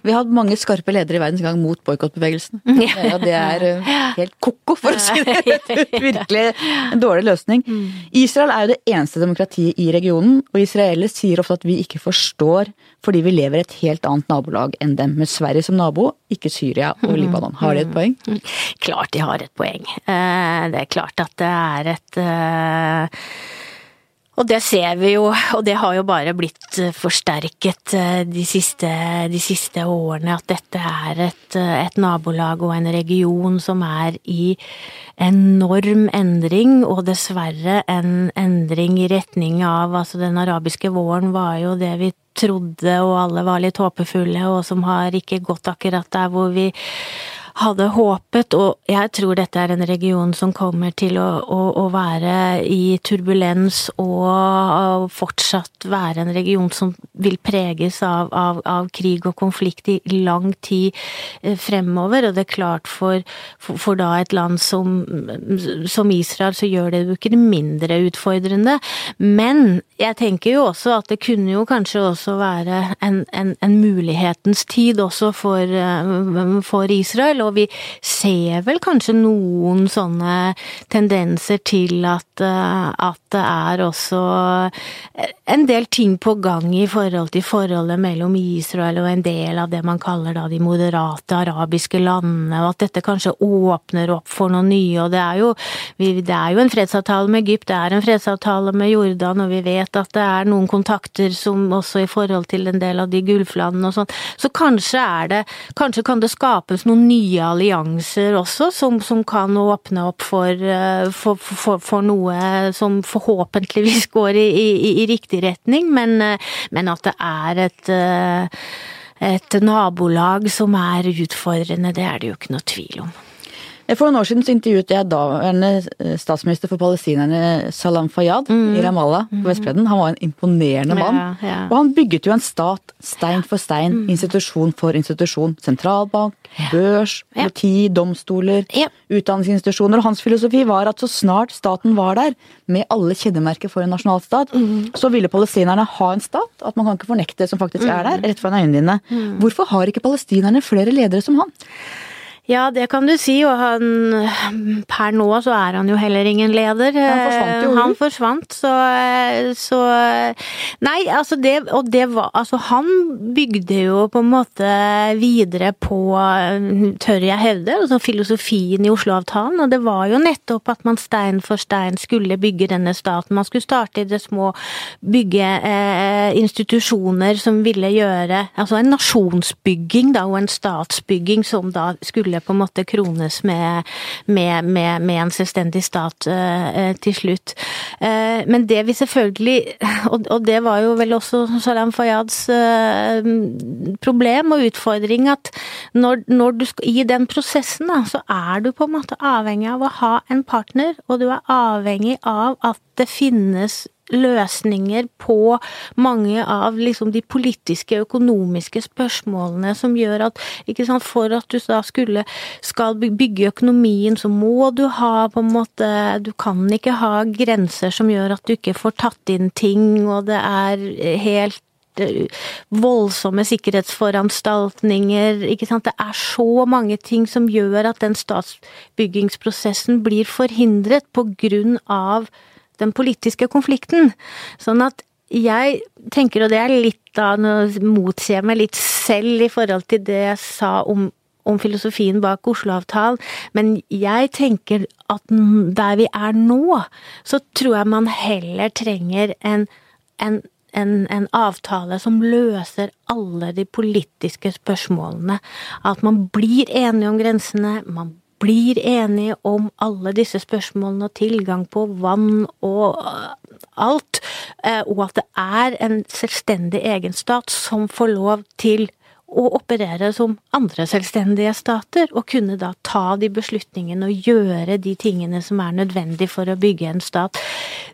Vi har hatt mange skarpe ledere i verdens gang mot boikottbevegelsen. [laughs] Ja, det er eh, helt ko-ko, for å si det [laughs] [laughs] Virkelig en dårlig løsning. Mm. Israel er jo det eneste demokratiet i regionen, og israelere sier ofte at vi ikke forstår fordi vi lever i et helt annet nabolag enn dem, med Sverige som nabo, ikke Syria og mm. Libanon. Har de et poeng? Mm. Klart de har et poeng. Eh, det er klart at det er et eh, og det ser vi jo, og det har jo bare blitt eh, forsterket eh, de siste, de siste årene, at dette er et, eh, et, nabolag og en region som er i enorm endring, og dessverre en endring i retning av Altså, den arabiske våren var jo det vi trodde, og alle var litt håpefulle, og som har ikke gått akkurat der hvor vi hadde håpet, og jeg tror dette er en region som kommer til å, å, å være i turbulens og, fortsatt være en region som vil preges av, av, av, krig og konflikt i lang tid eh, fremover. Og det er klart for, for, for da et land som, som, Israel, så gjør det jo ikke mindre utfordrende. Men jeg tenker jo også at det kunne jo kanskje også være en, en, en mulighetens tid også for, eh, for Israel og vi ser vel kanskje noen sånne tendenser til at, eh, at det er også en del ting på gang i forhold til forholdet mellom Israel og en del av det man kaller da de moderate arabiske landene, og at dette kanskje åpner opp for noe nye. Og det er jo, det er jo en fredsavtale med Egypt, det er en fredsavtale med Jordan, og vi vet at det er noen kontakter som også i forhold til en del av de gulflandene og sånn. Så kanskje er det Kanskje kan det skapes noen nye nye allianser også, som, som kan åpne opp for, eh, for, for, for, noe som forhåpentligvis [laughs] går i, i, i riktig retning, men, eh, men, at det er et eh, et nabolag som er utfordrende, det er det jo ikke noe tvil om. For noen år siden så intervjuet jeg daværende eh, statsminister for palestinerne Salam Fayyad mm. i Ramallah på mm. Vestbredden. Han var en imponerende mann. Ja, ja. Og han bygget jo en stat stein for stein, mm. institusjon for institusjon. Sentralbank, børs, politi, domstoler, utdanningsinstitusjoner. Og hans filosofi var at så snart staten var der, med alle kjennemerker for en nasjonalstat, mm. så ville palestinerne ha en stat. At man kan ikke fornekte det som faktisk er der, mm. rett foran øynene dine. Mm. Hvorfor har ikke palestinerne flere ledere som han? Ja, det kan du si, og han Per nå så er han jo heller ingen leder. Han forsvant jo. Han forsvant, så, så Nei, altså det Og det var Altså, han bygde jo på en måte videre på, tør jeg hevde, altså filosofien i Oslo-avtalen, og det var jo nettopp at man stein for stein skulle bygge denne staten. Man skulle starte i det små, bygge eh, institusjoner som ville gjøre Altså en nasjonsbygging, da, og en statsbygging som da skulle skulle på en måte krones med, med, med, med en selvstendig stat uh, til slutt. Uh, men det vi selvfølgelig, [laughs] og, og, det var jo vel også Salam Fayyads uh, problem og utfordring, at når, når du i den prosessen, da, så er du på en måte avhengig av å ha en partner, og du er avhengig av at det finnes løsninger på mange av liksom de politiske, økonomiske spørsmålene som gjør at ikke sant, For at du da skulle skal bygge økonomien, så må du ha på en måte Du kan ikke ha grenser som gjør at du ikke får tatt inn ting, og det er helt eh, voldsomme sikkerhetsforanstaltninger, ikke sant. Det er så mange ting som gjør at den statsbyggingsprosessen blir forhindret på grunn av den politiske konflikten. Sånn at jeg tenker, og det er litt da, nå motsier meg litt selv i forhold til det jeg sa om, om filosofien bak Oslo-avtalen, men jeg tenker at der vi er nå, så tror jeg man heller trenger en, en en, en, avtale som løser alle de politiske spørsmålene. At man blir enige om grensene, man blir enige om alle disse spørsmålene og tilgang på vann og øh, alt, øh, og at det er en selvstendig egen stat som får lov til å operere som andre selvstendige stater, og kunne da ta de beslutningene og gjøre de tingene som er nødvendig for å bygge en stat.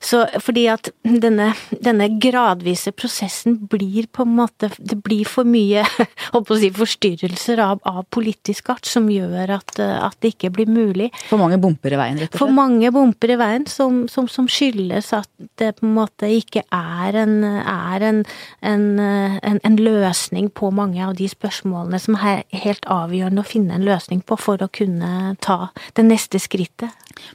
Så fordi at denne, denne gradvise prosessen blir på en måte Det blir for mye [laughs] holdt å si, forstyrrelser av, av politisk art som gjør at, at, det ikke blir mulig. For mange bumper i veien, rett og slett? For mange bumper i veien som, som, som skyldes at det på en måte ikke er en, er en, en, en løsning på mange av de spørsmålene som er helt avgjørende å finne en løsning på for å kunne ta det neste skrittet.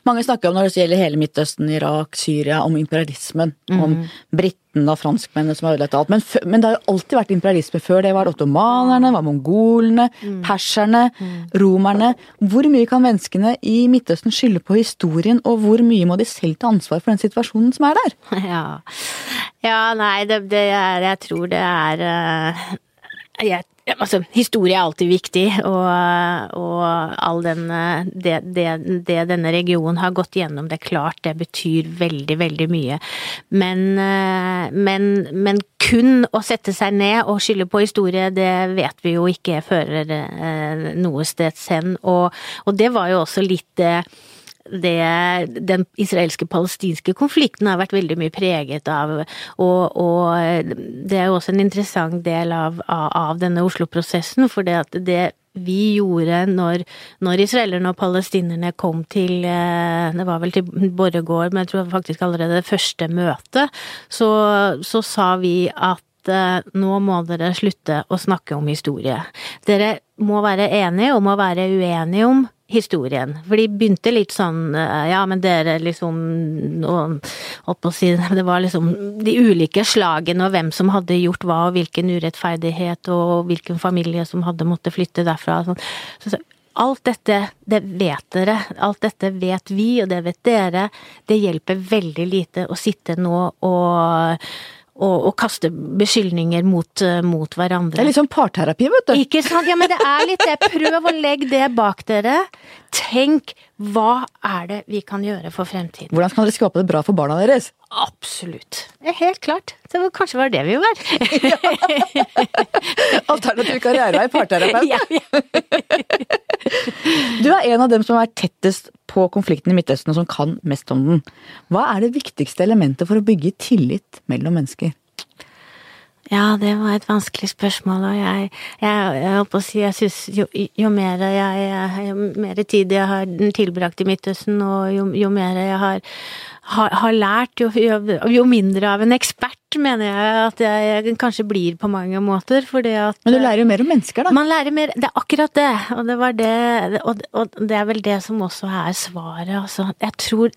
Mange snakker om når det gjelder hele Midtøsten, Irak, Syria, om imperialismen. Mm. Om britene og franskmennene som har ødelagt alt. Men, men, det har jo alltid vært imperialisme før. Det var ottomanerne, var mongolene, mm. perserne, mm. romerne. Hvor mye kan menneskene i Midtøsten skylde på historien, og hvor mye må de selv ta ansvar for den situasjonen som er der? [laughs] Ja, ja nei, det, det er Jeg tror det er uh, jeg ja, altså, historie er alltid viktig, og, og all den det, det, det, denne regionen har gått gjennom, det er klart det betyr veldig, veldig mye. Men, men, men kun å sette seg ned og skylde på historie, det vet vi jo ikke fører eh, noe sted hen. Og, og det var jo også litt det den israelske-palestinske konflikten har vært veldig mye preget av, og, og det er jo også en interessant del av, av, av denne Oslo-prosessen, for det at det vi gjorde når, når israelerne og palestinerne kom til eh, Det var vel til Borregaard, men jeg tror faktisk allerede det første møtet, så, så sa vi at eh, nå må dere slutte å snakke om historie. Dere må være enige om å være uenige om historien. For de begynte litt sånn eh, ja, men dere liksom Holdt å si Det var liksom de ulike slagene og hvem som hadde gjort hva, og hvilken urettferdighet, og hvilken familie som hadde måttet flytte derfra. Sånn. Så, så, alt dette, det vet dere. Alt dette vet vi, og det vet dere. Det hjelper veldig lite å sitte nå og og, og kaste beskyldninger mot, uh, mot, hverandre. Det er litt sånn parterapi, vet du. Ikke sant. Ja, men det er litt det. Prøv å legge det bak dere. Tenk hva er det vi kan gjøre for fremtiden? Hvordan kan dere skape det bra for barna deres? Absolutt. Helt klart. Var, kanskje var det vi var. [laughs] Alternativ karrierevei, parterapeut. Ja, ja. [laughs] du er en av dem som er tettest på konflikten i Midtøsten, og som kan mest om den. Hva er det viktigste elementet for å bygge tillit mellom mennesker? Ja, det var et vanskelig spørsmål, og jeg, jeg, jeg holdt på å si, jeg syns jo, jo, mer jeg, jo mer tid jeg har tilbrakt i Midtøsten, og jo, jo mer jeg har, har, har lært, jo, jo, mindre av en ekspert mener jeg at jeg kanskje blir på mange måter, fordi at Men du lærer jo mer om mennesker, da. Man lærer mer Det er akkurat det, og det var det Og, og det er vel det som også er svaret, altså. Jeg tror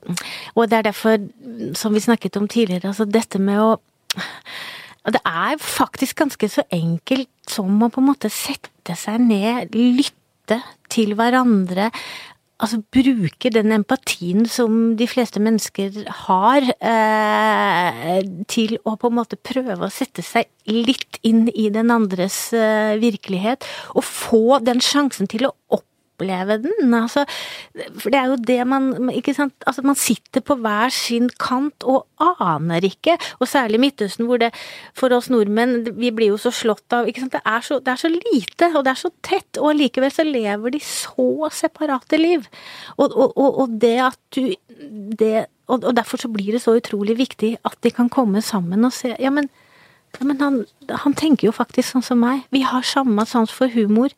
Og det er derfor, som vi snakket om tidligere, altså dette med å og det er faktisk ganske så enkelt som å på en måte sette seg ned, lytte til hverandre. Altså bruke den empatien som de fleste mennesker har, eh, til å på en måte prøve å sette seg litt inn i den andres eh, virkelighet. Og få den sjansen til å oppleve den. Altså, for det er jo det man Ikke sant. Altså, man sitter på hver sin kant og aner ikke. Og særlig Midtøsten, hvor det for oss nordmenn Vi blir jo så slått av ikke sant? Det er så, det er så lite, og det er så tett, og allikevel så lever de så separate liv. Og, og, og, og det at du det, og, og derfor så blir det så utrolig viktig at de kan komme sammen og se Ja, men ja, men han, han, tenker jo faktisk sånn som meg. Vi har samme sans for humor.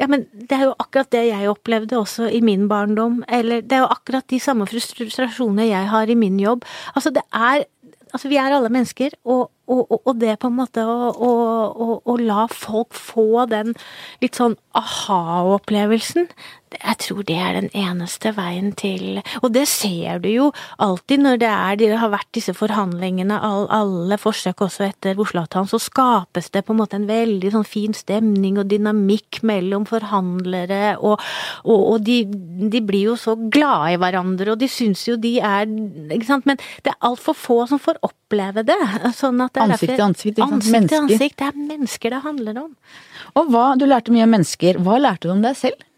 Ja, men det er jo akkurat det jeg opplevde også i min barndom. Eller det er jo akkurat de samme frustrasjonene jeg har i min jobb. Altså, det er Altså, vi er alle mennesker, og, og, og det på en måte å, la folk få den litt sånn aha-opplevelsen, jeg tror det er den eneste veien til Og det ser du jo alltid når det, er, det har vært disse forhandlingene, all, alle forsøk også etter Oslo-avtalen, så skapes det på en måte en veldig sånn fin stemning og dynamikk mellom forhandlere, og, og, og de, de, blir jo så glade i hverandre, og de syns jo de er Ikke sant, men det er altfor få som får oppleve det. [laughs] Sånn det ansikt til ansikt, ikke sant? Ansikt til ansikt. Det er mennesker det handler om. Og hva, du lærte mye om mennesker. Hva lærte du om deg selv?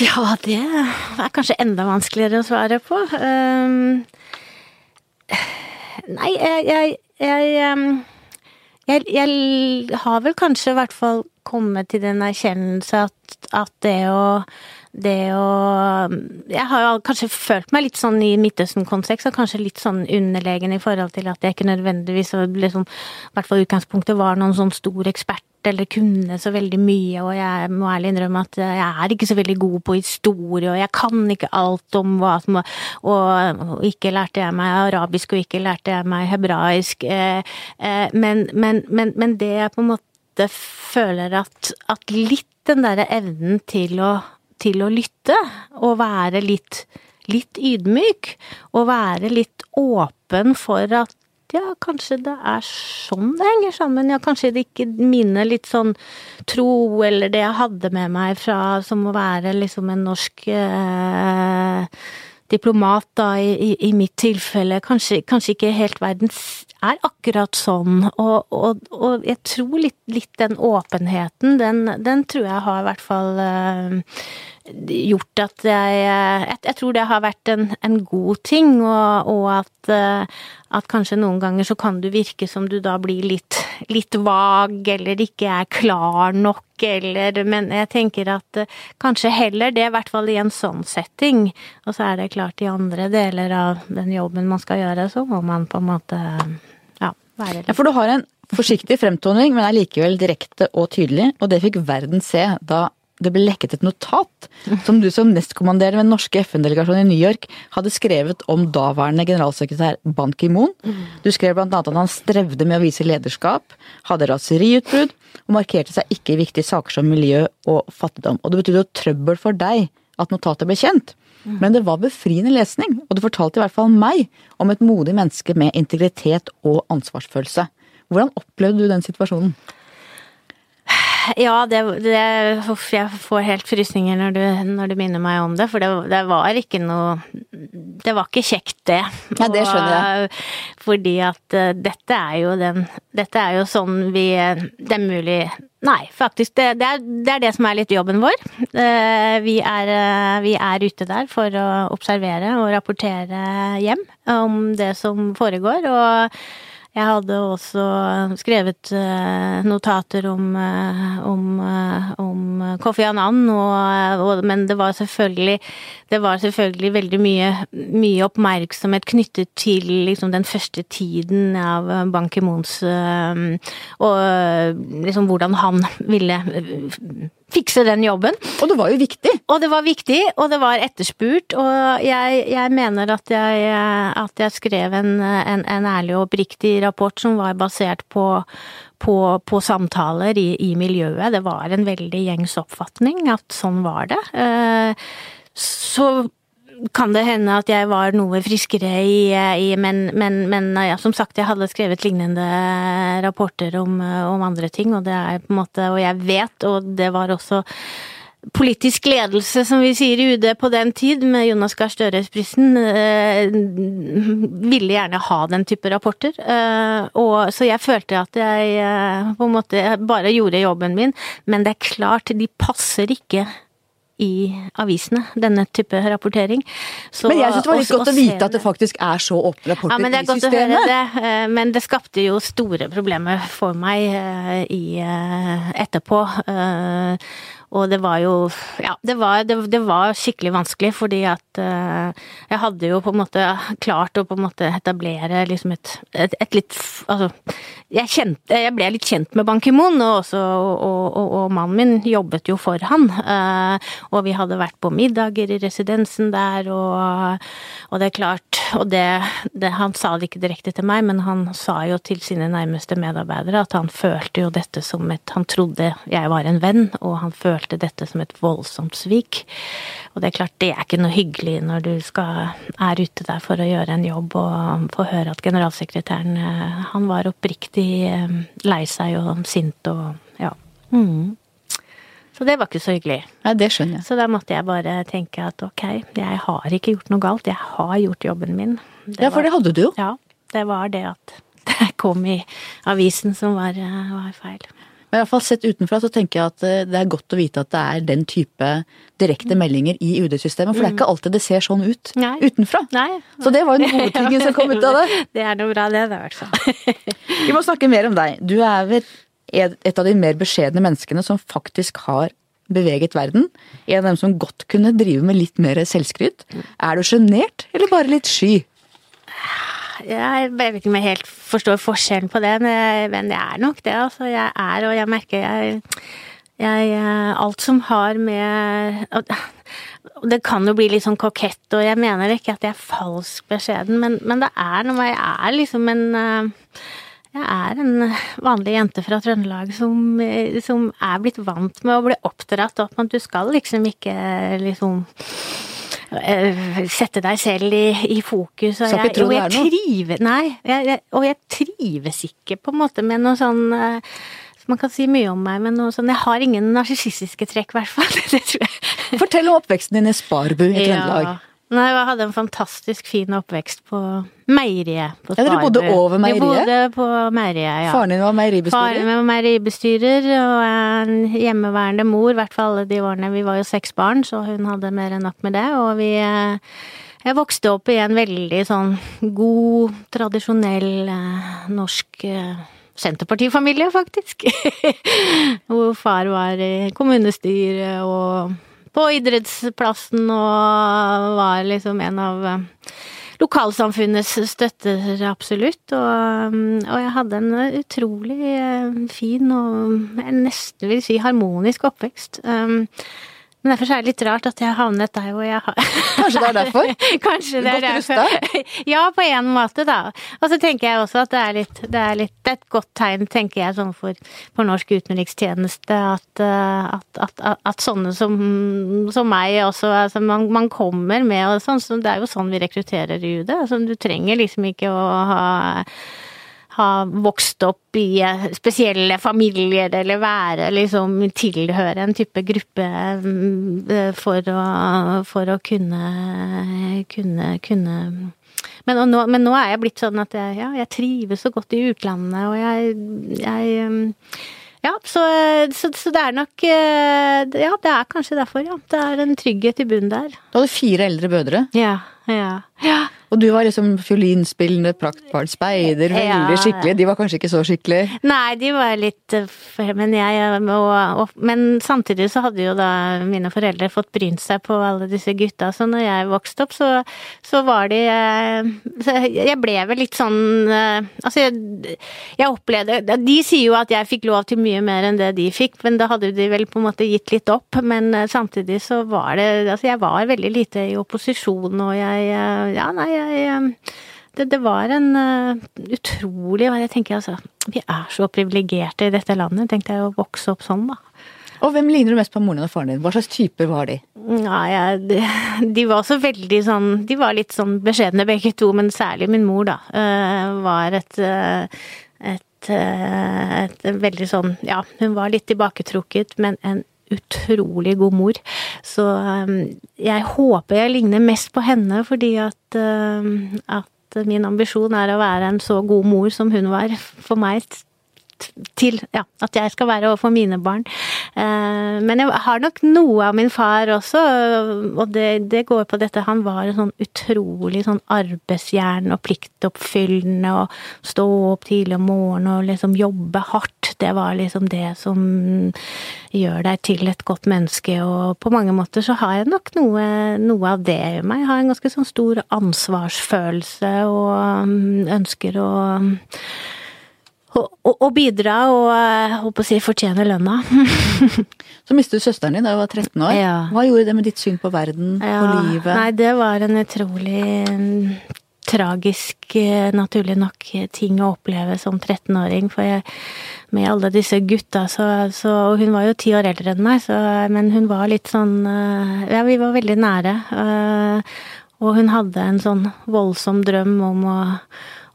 Ja, det er kanskje enda vanskeligere å svare på. Um, nei, jeg jeg, jeg, jeg jeg, har vel kanskje i hvert fall kommet til den erkjennelse at, at det å det å Jeg har kanskje følt meg litt sånn i Midtøsten-kontekst, og kanskje litt sånn underlegen i forhold til at jeg ikke nødvendigvis liksom, I hvert fall utgangspunktet var noen sånn stor ekspert eller kunne så veldig mye, og jeg må ærlig innrømme at jeg er ikke så veldig god på historie, og jeg kan ikke alt om hva som Og ikke lærte jeg meg arabisk, og ikke lærte jeg meg hebraisk, eh, eh, men, men, men, men det jeg på en måte føler at, at litt den derre evnen til å til å lytte, og være litt, litt ydmyk. Og være litt åpen for at ja, kanskje det er sånn det henger sammen. Ja, kanskje det ikke mine litt sånn tro, eller det jeg hadde med meg fra som å være liksom en norsk eh, diplomat, da, i, i, mitt tilfelle. Kanskje, kanskje ikke helt verden er akkurat sånn. Og, og, og jeg tror litt, litt, den åpenheten, den, den, tror jeg har i hvert fall eh, gjort at jeg, jeg, jeg tror det har vært en, en god ting, og, og at, eh, at, kanskje noen ganger så kan du virke som du da blir litt, litt vag, eller ikke er klar nok, eller Men jeg tenker at uh, kanskje heller det, i hvert fall i en sånn setting. Og så er det klart i andre deler av den jobben man skal gjøre, så må man på en måte ja, være litt Ja, for du har en forsiktig fremtoning, men er likevel direkte og tydelig, og det fikk verden se da det ble lekket et notat som du som nestkommanderende ved den norske FN-delegasjonen i New York hadde skrevet om daværende generalsekretær Ban Ki-moon. Du skrev annet at han strevde med å vise lederskap, hadde raseriutbrudd og markerte seg ikke i viktige saker som miljø og fattigdom. Og det betydde jo trøbbel for deg at notatet ble kjent. Men det var befriende lesning, og det fortalte i hvert fall meg om et modig menneske med integritet og ansvarsfølelse. Hvordan opplevde du den situasjonen? Ja, det, det, Jeg får helt frysninger når du, når du, minner meg om det, for det, det, var ikke noe Det var ikke kjekt, det. Ja, det skjønner jeg. Og, fordi at uh, dette er jo den Dette er jo sånn vi Det er mulig Nei, faktisk. Det, det, er, det, er, det som er litt jobben vår. Uh, vi, er, uh, vi er ute der for å observere og rapportere hjem om det som foregår. og jeg hadde også skrevet eh, notater om, eh, om, eh, om Kofi Annan, og, og, men det var selvfølgelig det var selvfølgelig veldig mye, mye oppmerksomhet knyttet til liksom, den første tiden av Ban Ki-moons Og liksom hvordan han ville fikse den jobben. Og det var jo viktig. Og det var viktig, og det var etterspurt, og jeg, jeg mener at jeg, at jeg skrev en, en, en, ærlig og oppriktig rapport som var basert på, på, på samtaler i, i, miljøet. Det var en veldig gjengs oppfatning at sånn var det. Eh, så kan det hende at jeg var noe friskere i, i men, men, men ja, som sagt, jeg hadde skrevet lignende rapporter om, om, andre ting, og det er på en måte Og jeg vet, og det var også politisk ledelse, som vi sier i UD på den tid, med Jonas Gahr Støre-prisen, eh, ville gjerne ha den type rapporter. Eh, og, så jeg følte at jeg eh, på en måte bare gjorde jobben min, men det er klart, de passer ikke i avisene, denne type rapportering. Så, men jeg syns det var litt godt å vite at det faktisk er så åpne rapporter ja, men det er i godt systemet. Å høre det, eh, men det skapte jo store problemer for meg eh, i, eh, etterpå. Og det var jo Ja, det var, det, det var skikkelig vanskelig, fordi at uh, jeg hadde jo på en måte klart å på en måte etablere liksom et, et, et litt Altså, jeg kjente Jeg ble litt kjent med Ban Ki-moon, og og, og, og, mannen min jobbet jo for han. Uh, og vi hadde vært på middager i residensen der, og, og det er klart Og det, det, Han sa det ikke direkte til meg, men han sa jo til sine nærmeste medarbeidere at han følte jo dette som et Han trodde jeg var en venn, og han følte følte dette som et voldsomt svik. Og det er klart, det er ikke noe hyggelig når du skal, er ute der for å gjøre en jobb og få høre at generalsekretæren eh, Han var oppriktig eh, lei seg og sint og ja. Mm. Så det var ikke så hyggelig. Nei, det skjønner jeg. Så da måtte jeg bare tenke at ok, jeg har ikke gjort noe galt, jeg har gjort jobben min. Det ja, for var, det hadde du jo. Ja, det var det at [laughs] det kom i avisen som var, eh, var feil. Men i hvert fall sett utenfra så tenker jeg at eh, det er godt å vite at det er den type direkte meldinger i UD-systemet. For det er ikke alltid det ser sånn ut Nei. utenfra. Nei. Så det var jo den gode [laughs] tingen som kom ut av det. [laughs] Det er noe bra det, det i hvert fall. [laughs] Vi må snakke mer om deg. Du er vel et av de mer beskjedne menneskene som faktisk har beveget verden. En av dem som godt kunne drive med litt mer selvskryt. Er du sjenert, eller bare litt sky? Jeg vet ikke om jeg helt forstår forskjellen på det, men jeg er nok det. Altså. Jeg er, og jeg merker jeg, jeg Alt som har med Det kan jo bli litt sånn kokett, og jeg mener ikke at jeg er falsk beskjeden, men, men det er noe Jeg er liksom en jeg er en vanlig jente fra Trøndelag som, som er blitt vant med å bli oppdratt opp at du skal liksom ikke liksom Eh, sette deg selv i, i fokus. Og jeg, og jeg trives Nei, jeg, og jeg trives ikke på en måte med noe sånn uh, man kan si mye om meg, men noe sånn, jeg har ingen narsissistiske trekk, i hvert fall. [laughs] Fortell om oppveksten din i Sparbu i Trøndelag. Ja. Nei, jeg hadde en fantastisk fin oppvekst på meieriet. På ja, Dere bodde over meieriet? Vi bodde på meieriet, ja. Faren din var meieribestyrer? Faren min var meieribestyrer, og en hjemmeværende mor, i hvert fall alle de årene. Vi var jo seks barn, så hun hadde mer enn nok med det. Og vi eh, Jeg vokste opp i en veldig sånn god, tradisjonell eh, norsk eh, Senterpartifamilie, faktisk. [laughs] Hvor far var i kommunestyret og på idrettsplassen og var liksom en av eh, lokalsamfunnets støtter, absolutt. Og, og, jeg hadde en utrolig eh, fin og nesten vil si harmonisk oppvekst. Men derfor er det litt rart at jeg havnet der hvor jeg har Kanskje det er derfor? [laughs] Kanskje det er derfor. [laughs] Ja, på en måte, da. Og så tenker jeg også at det er litt Det er, litt, det er et godt tegn, tenker jeg, sånn for, for norsk utenrikstjeneste at, eh, at, at, at sånne som, som, meg også altså man, man, kommer med og sånn, så det er jo sånn vi rekrutterer i UD. Altså, du trenger liksom ikke å ha ha vokst opp i eh, spesielle familier, eller være liksom tilhøre en type gruppe mm, eh, for å, for å kunne, kunne, kunne men nå, men nå, er jeg blitt sånn at jeg, ja, jeg trives så godt i utlandet, og jeg, jeg mm, ja, så, så, så, det er nok eh, Ja, det er kanskje derfor, ja. Det er en trygghet i bunnen der. Du hadde fire eldre brødre? Ja. ja, ja. Og du var liksom fiolinspillende praktbarn, speider, veldig Ja. skikkelig. De var kanskje ikke så skikkelige? Nei, de var litt eh, Men jeg og, og, Men samtidig så hadde jo da mine foreldre fått brynt seg på alle disse gutta, så når jeg vokste opp, så, så var de eh, så Jeg ble vel litt sånn eh, Altså, jeg, jeg opplevde De sier jo at jeg fikk lov til mye mer enn det de fikk, men da hadde de vel på en måte gitt litt opp. Men samtidig så var det Altså, jeg var veldig lite i opposisjon, og jeg Ja, nei, jeg eh, det, det var en uh, utrolig hva Jeg tenker altså, vi er så privilegerte i dette landet, tenkte jeg å vokse opp sånn, da. Og hvem ligner du mest på moren og faren din? Hva slags typer var de? Ja, jeg, de, [laughs] de var så veldig sånn De var litt sånn beskjedne begge to, men særlig min mor, da, Uh, var et, uh, et, et veldig sånn Ja, hun var litt tilbaketrukket, men en utrolig god mor. Så eh, jeg håper jeg ligner mest på henne, fordi at, eh, at min ambisjon er å være en så god mor som hun var for meg til ja, at jeg skal være overfor mine barn. Eh, men jeg har nok noe av min far også, og det, det går på dette. Han var en sånn utrolig sånn arbeidsjern og pliktoppfyllende og stå opp tidlig om morgenen og liksom jobbe hardt. Det var liksom det som gjør deg til et godt menneske, og på mange måter så har jeg nok noe, noe av det i meg. Jeg har en ganske sånn stor ansvarsfølelse og ønsker å å, å, å bidra og håper å si fortjene lønna. [laughs] Så mistet du søsteren din da du var 13 år. Ja. Hva gjorde det med ditt syn på verden, på og livet? Nei, det var en utrolig mm, tragisk, eh, naturlig nok, ting å oppleve som 13-åring. For jeg, med alle disse gutta, så, så Og hun var jo ti år eldre enn meg, så, men hun var litt sånn eh, Ja, vi var veldig nære. eh, Og hun hadde en sånn voldsom drøm om å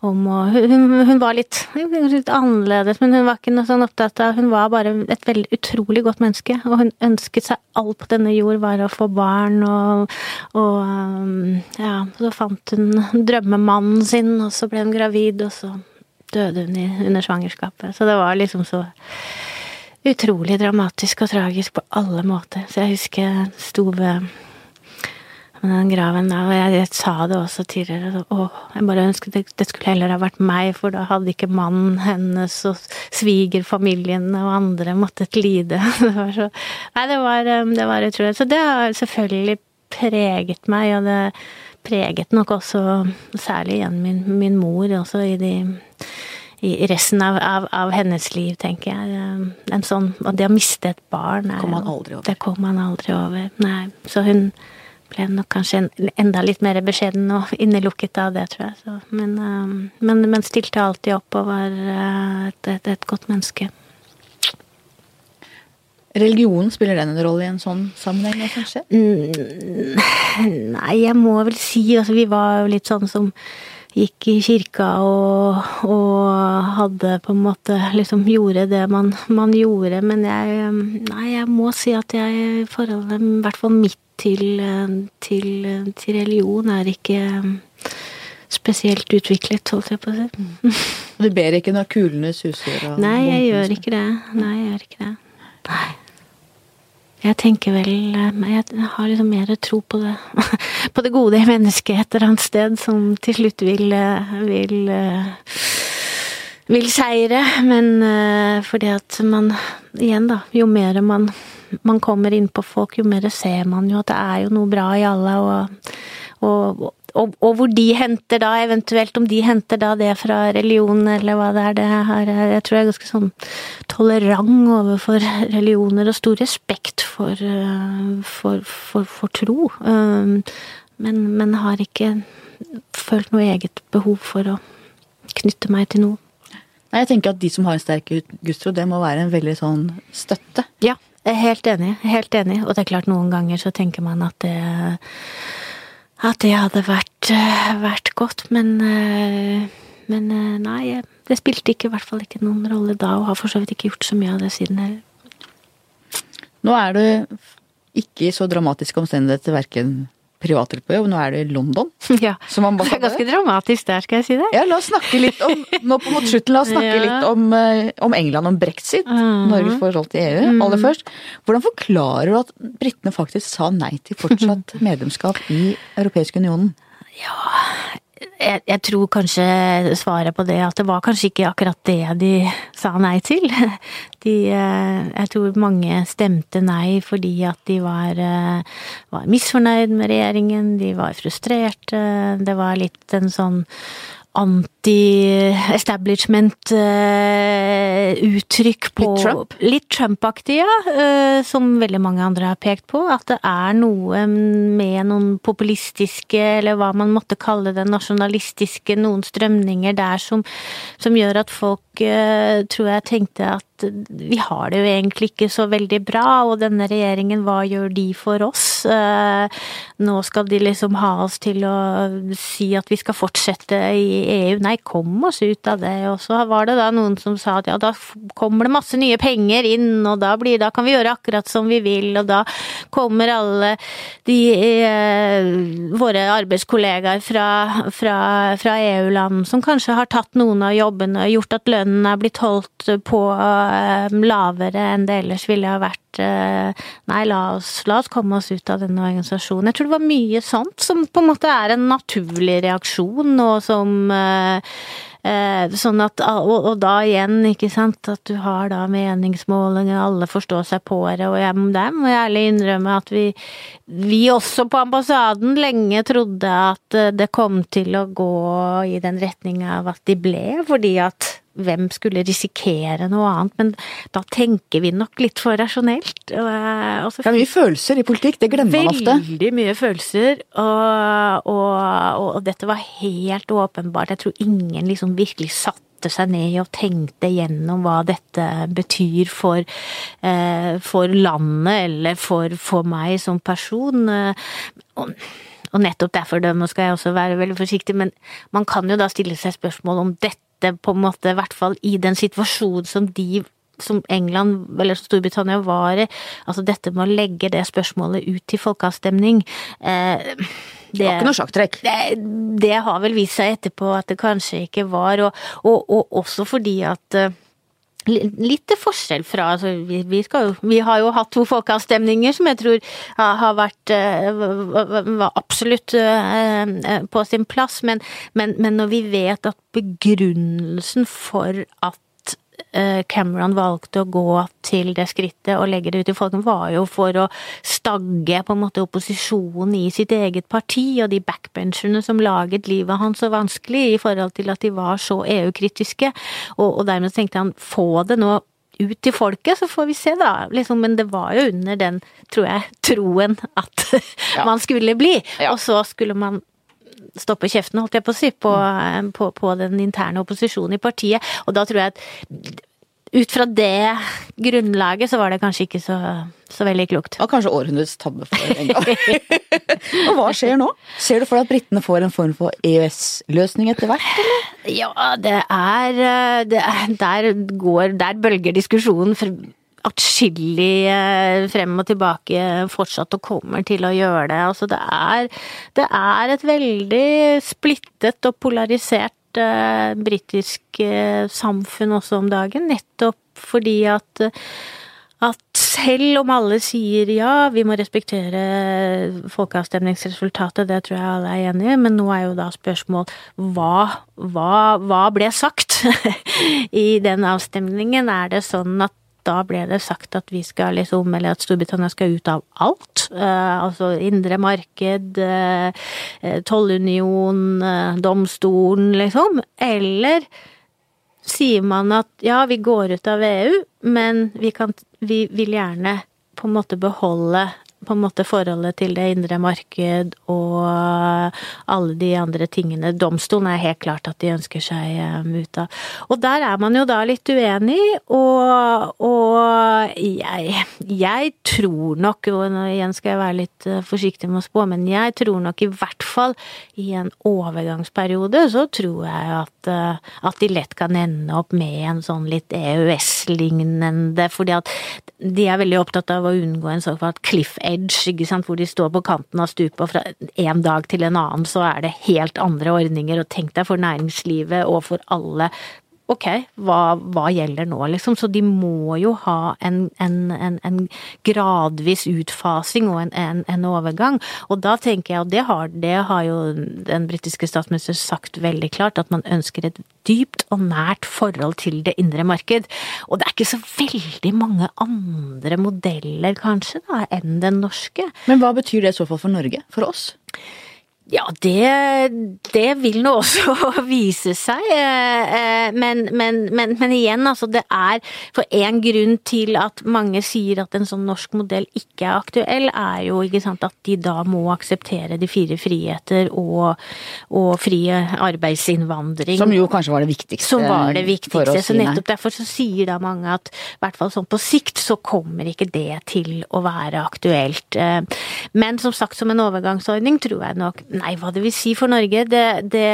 om å, hun, hun var litt, litt annerledes, men hun var ikke noe sånn opptatt av Hun var bare et veldig utrolig godt menneske, og hun ønsket seg alt på denne jord var å få barn, og, og um, ja, så fant hun drømmemannen sin, og så ble hun gravid, og så døde hun i, under svangerskapet. Så det var liksom så utrolig dramatisk og tragisk på alle måter. Så jeg husker jeg sto ved den graven der, og jeg, jeg sa det også tidligere, så, å, jeg bare ønsket det, det skulle heller ha vært meg, for da hadde ikke mannen hennes og svigerfamilien og andre måttet lide. [laughs] Det var så Nei, det var, um, det var utrolig. Så det har selvfølgelig preget meg, og det preget nok også særlig igjen min, min mor også i de i resten av, av, av hennes liv, tenker jeg. Um, En sånn, og det å miste et barn er Kom. Det kom man aldri over. Nei. Så hun ble nok kanskje enda litt mer beskjeden og [laughs] innelukket av det, tror jeg. Så, men, um, men, men stilte alltid opp og var uh, et, et, et godt menneske. Religion, spiller den en rolle i en sånn sammenheng, kanskje? Mm, Nei, jeg må vel si altså vi var jo litt sånn som gikk i kirka og, og hadde på en måte liksom gjorde det man, man gjorde, men jeg Nei, jeg må si at jeg forholdet, i hvert fall mitt til, til, til religion, er ikke spesielt utviklet, holdt jeg på å si. Du ber ikke når kulene suser? Nei, jeg gjør ikke det. Nei, jeg gjør ikke det. Nei. Jeg tenker vel eh, Jeg har liksom mer tro på det [laughs] På det gode i mennesket et eller annet sted, som til slutt vil eh, vil eh, vil seire, men fordi at man Igjen, da. Jo mer man, man kommer inn på folk, jo mer ser man jo at det er jo noe bra i alle, og, og, og, og hvor de henter da, eventuelt om de henter da det fra religion, eller hva det er. Det her, er- jeg tror jeg er ganske sånn tolerant overfor religioner, og stor respekt for, eh, for, for, for tro. Um, Men, men har ikke følt noe eget behov for å knytte meg til noe. Nei, jeg tenker at de som har en sterk gudstro, det må være en veldig sånn støtte. Ja, jeg er helt enig. Helt enig. Og det er klart, noen ganger så tenker man at det at det hadde vært, eh, vært godt, men eh, Men eh, nei, det spilte ikke, i hvert fall ikke noen rolle da, og har for så vidt ikke gjort så mye av det siden heller. Nå er du ikke i så dramatiske omstendigheter, verken privat og. Nå er du i London [laughs] Ja. Det er ganske dramatisk der, skal jeg si det. Ja, la oss snakke litt om nå på mot slutten, la oss snakke Ja. litt om, eh, om England, om brexit. mm. Norges forhold til EU, aller først. Hvordan forklarer du at britene faktisk sa nei til fortsatt medlemskap i Europeisk unionen? Jeg, jeg, tror kanskje svaret på det at det var kanskje ikke akkurat det de sa nei til. [laughs] De, eh, jeg tror mange stemte nei fordi at de var, eh, var misfornøyd med regjeringen, de var frustrerte. Det var litt en sånn anti-establishment-uttrykk på Litt Trump? Litt Trump-aktig, ja. eh, Som veldig mange andre har pekt på. At det er noe med noen populistiske, eller hva man måtte kalle det, nasjonalistiske, noen strømninger der som, som gjør at folk eh, tror jeg tenkte at vi har det jo egentlig ikke så veldig bra, og denne regjeringen, hva gjør de for oss? Eh, Nå skal de liksom ha oss til å si at vi skal fortsette i EU. Nei, kom oss ut av det. Og så var det da noen som sa at ja, da kommer det masse nye penger inn, og da, blir, da kan vi gjøre akkurat som vi vil, og da kommer alle de eh, våre arbeidskollegaer fra, fra, fra EU-land som kanskje har tatt noen av jobbene og gjort at lønnen er blitt holdt på eh, lavere enn det ellers ville ha vært. Eh, Nei, la oss, la oss komme oss ut av denne organisasjonen. Jeg tror det var mye sånt som på en måte er en naturlig reaksjon, og som eh, eh, Sånn at, og, og da igjen, ikke sant, at du har da meningsmålinger, alle forstår seg på det, og jeg, der må jeg ærlig innrømme at vi, vi også på ambassaden lenge trodde at det kom til å gå i den retninga av at de ble, fordi at hvem skulle risikere noe annet, men da tenker vi nok litt for rasjonelt. Og, eh, og så Det er mye følelser i politikk, det glemmer man ofte. Veldig mye følelser, og, og, og dette var helt åpenbart. Jeg tror ingen liksom virkelig satte seg ned og tenkte gjennom hva dette betyr for, eh, for landet eller for, for meg som person. Eh, Og, og nettopp derfor dømme skal jeg også være veldig forsiktig, men man kan jo da stille seg spørsmål om dette på en måte, i hvert fall i den situasjonen som de som England eller Storbritannia var i, altså dette med å legge det spørsmålet ut til folkeavstemning eh, Det var ikke noe sjakktrekk. det, det har vel vist seg etterpå at det kanskje ikke var, og, og, og også fordi at eh, Litt forskjell fra altså vi, vi, jo, vi har jo hatt to folkeavstemninger som jeg tror har, vært eh, var absolutt eh, eh, på sin plass, men, men, men når vi vet at begrunnelsen for at Cameron valgte å gå til det skrittet og legge det ut i folket, var jo for å stagge på en måte opposisjonen i sitt eget parti, og de backbencherne som laget livet hans så vanskelig i forhold til at de var så EU-kritiske. Og, og dermed tenkte han få det nå ut til folket, så får vi se, da. Liksom, men det var jo under den, tror jeg, troen at [laughs] man skulle bli. Ja. Og så skulle man stoppe kjeften, holdt jeg på å si, på, på, på den interne opposisjonen i partiet. Og da tror jeg at ut fra det grunnlaget så var det kanskje ikke så, så veldig klokt. Var kanskje århundrets tabbe for en gang. [laughs] og hva skjer nå? Ser du for deg at britene får en form for EØS-løsning etter hvert? eller? Ja, det er, det er Der går Der bølger diskusjonen atskillig eh, frem og tilbake fortsatt og kommer til å gjøre det. Altså det er, det er et veldig splittet og polarisert eh, britisk eh, samfunn også om dagen, nettopp fordi at at selv om alle sier ja, vi må respektere folkeavstemningsresultatet, det tror jeg alle er enige i, men nå er jo da spørsmål hva, hva, hva ble sagt [laughs] i den avstemningen? Er det sånn at da ble det sagt at vi skal liksom, eller at Storbritannia skal ut av alt. Eh, altså indre marked, eh, eh, tollunion, eh, domstolen, liksom. Eller sier man at ja, vi går ut av EU, men vi, kan, vi vil gjerne på en måte beholde på en måte forholdet til det indre marked og alle de andre tingene. Domstolen er helt klart at de ønsker seg um, ut av. Og der er man jo da litt uenig, og, og jeg, jeg tror nok, og igjen skal jeg være litt uh, forsiktig med å spå, men jeg tror nok i hvert fall i en overgangsperiode så tror jeg at, uh, at de lett kan ende opp med en sånn litt EØS-lignende, fordi at de er veldig opptatt av å unngå en såkalt cliff edge, ikke sant, hvor de står på kanten av stupet, og fra en dag til en annen så er det helt andre ordninger, og tenk deg for næringslivet og for alle ok, hva, hva gjelder nå, liksom? Så de må jo ha en, en, en, en gradvis utfasing og en, overgang. Og da tenker jeg, og det har, det har jo den britiske statsministeren sagt veldig klart, at man ønsker et dypt og nært forhold til det indre marked. Og det er ikke så veldig mange andre modeller, kanskje, da, enn den norske. Men hva betyr det i så fall for Norge? For oss? Ja, det, det, vil nå [laughs] også vise seg, eh, eh, men, men, men, men, igjen, altså det er For en grunn til at mange sier at en sånn norsk modell ikke er aktuell, er jo sant, at de da må akseptere de fire friheter og, og fri arbeidsinnvandring. Som jo kanskje var det viktigste Som var det viktigste. Så nettopp derfor så sier da mange at i hvert fall sånn på sikt så kommer ikke det til å være aktuelt. Eh, men som sagt, som en overgangsordning tror jeg nok Nei, hva det vil si for Norge, det, det,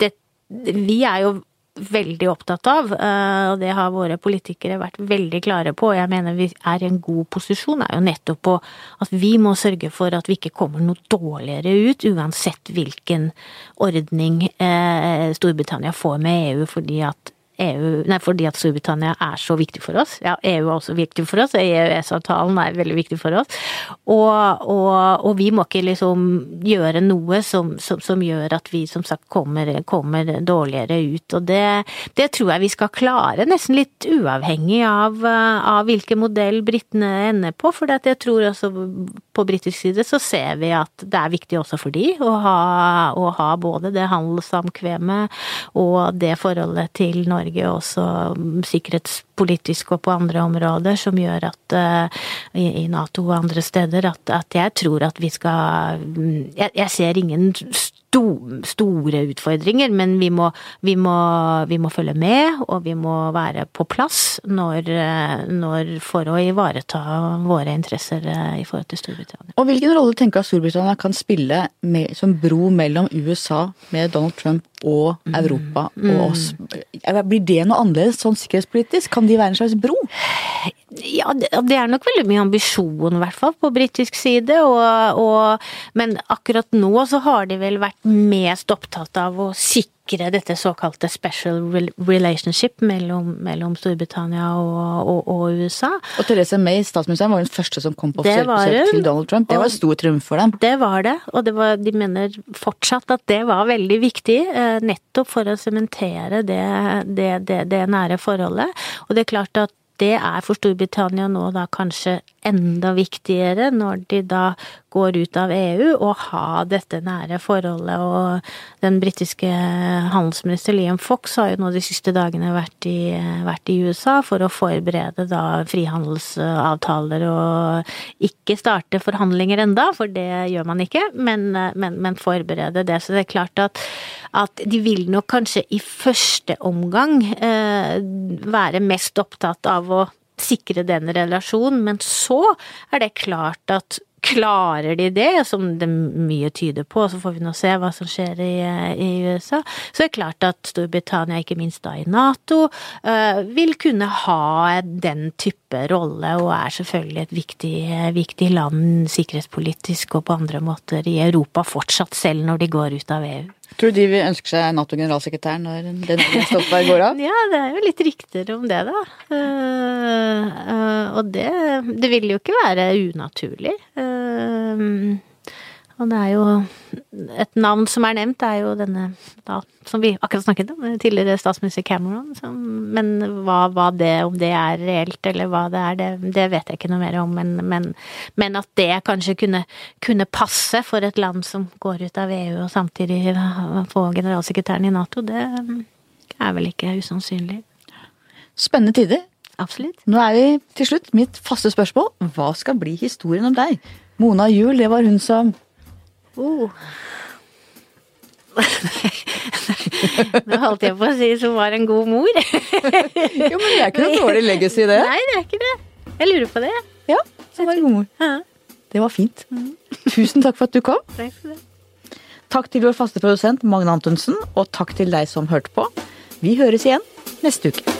det Vi er jo veldig opptatt av, eh, og det har våre politikere vært veldig klare på, og jeg mener vi er i en god posisjon, er jo nettopp på at vi må sørge for at vi ikke kommer noe dårligere ut, uansett hvilken ordning eh, Storbritannia får med EU, fordi at EU, nei, fordi at Storbritannia er så viktig for oss. Ja, EU er også viktig for oss, EØS-avtalen er veldig viktig for oss. Og, og, og, vi må ikke liksom gjøre noe som, som, som gjør at vi som sagt kommer, kommer dårligere ut. Og det, det, tror jeg vi skal klare, nesten litt uavhengig av, av hvilken modell britene ender på. For jeg tror også på britisk side så ser vi at det er viktig også for de å ha, å ha både det handelssamkvemmet og det forholdet til Norge Norge også sikkerhetspolitisk og på andre områder som gjør at uh, i, Nato og andre steder at, at, jeg tror at vi skal Jeg, jeg ser ingen store utfordringer, men vi må, vi, må, vi må, følge med, og vi må være på plass når, når, for å ivareta våre interesser eh, i forhold til Storbritannia. Og Hvilken rolle tenker du at Storbritannia kan spille med, som bro mellom USA med Donald Trump og mm. Europa mm. og oss? Blir det noe annerledes sånn sikkerhetspolitisk? Kan de være en slags bro? Ja, det er nok veldig mye ambisjon, i hvert fall, på britisk side. Og, og, men akkurat nå så har de vel vært mest opptatt av å sikre dette såkalte special relationship mellom, mellom Storbritannia og, og, og, USA. Og Therese May, statsministeren, var den første som kom på offisielt besøk til Donald Trump. Det var en stor triumf for dem. Det var det, og det var, de mener fortsatt at det var veldig viktig, eh, nettopp for å sementere det, det, det, det nære forholdet. Og det er klart at det er for Storbritannia nå da kanskje enda viktigere når de da går ut av EU, å ha dette nære forholdet. Og den britiske handelsminister Liam Fox har jo nå de siste dagene vært i, vært i USA for å forberede da frihandelsavtaler og ikke starte forhandlinger enda, for det gjør man ikke, men, men, men forberede det. Så det er klart at, at de vil nok kanskje i første omgang eh, være mest opptatt av å sikre den relasjonen, men så er det klart at Klarer de det, som det mye tyder på, så får vi nå se hva som skjer i, i USA, så er det klart at Storbritannia, ikke minst da i Nato, uh, vil kunne ha den type rolle, og er selvfølgelig et viktig, viktig land sikkerhetspolitisk og på andre måter i Europa fortsatt, selv når de går ut av EU. Tror du de vil ønske seg Nato-generalsekretæren når den Stoltenberg går av? [laughs] ja, det er jo litt rykter om det, da. Uh, uh, og det, det vil jo ikke være unaturlig. Uh, og det er jo Et navn som er nevnt, er jo denne da, som vi akkurat snakket om, tidligere statsminister Cameron. Som, men hva, hva, det, om det er reelt eller hva det er, det, det vet jeg ikke noe mer om. Men, men, men at det kanskje kunne, kunne, passe for et land som går ut av EU og samtidig få generalsekretæren i Nato, det er vel ikke usannsynlig. Spennende tider. Absolutt. Nå er vi til slutt mitt faste spørsmål. Hva skal bli historien om deg? Mona Juel, det var hun som Oh. [laughs] Nå holdt jeg på å si som var en god mor. [laughs] jo, men det er ikke noe dårlig legacy, det. Nei, det er ikke det. Jeg lurer på det. Ja, som var en god mor. Ja. Det var fint. Mm. Tusen takk for at du kom. Takk for det. Takk til vår faste produsent Magne Antonsen, og takk til deg som hørte på. Vi høres igjen neste uke.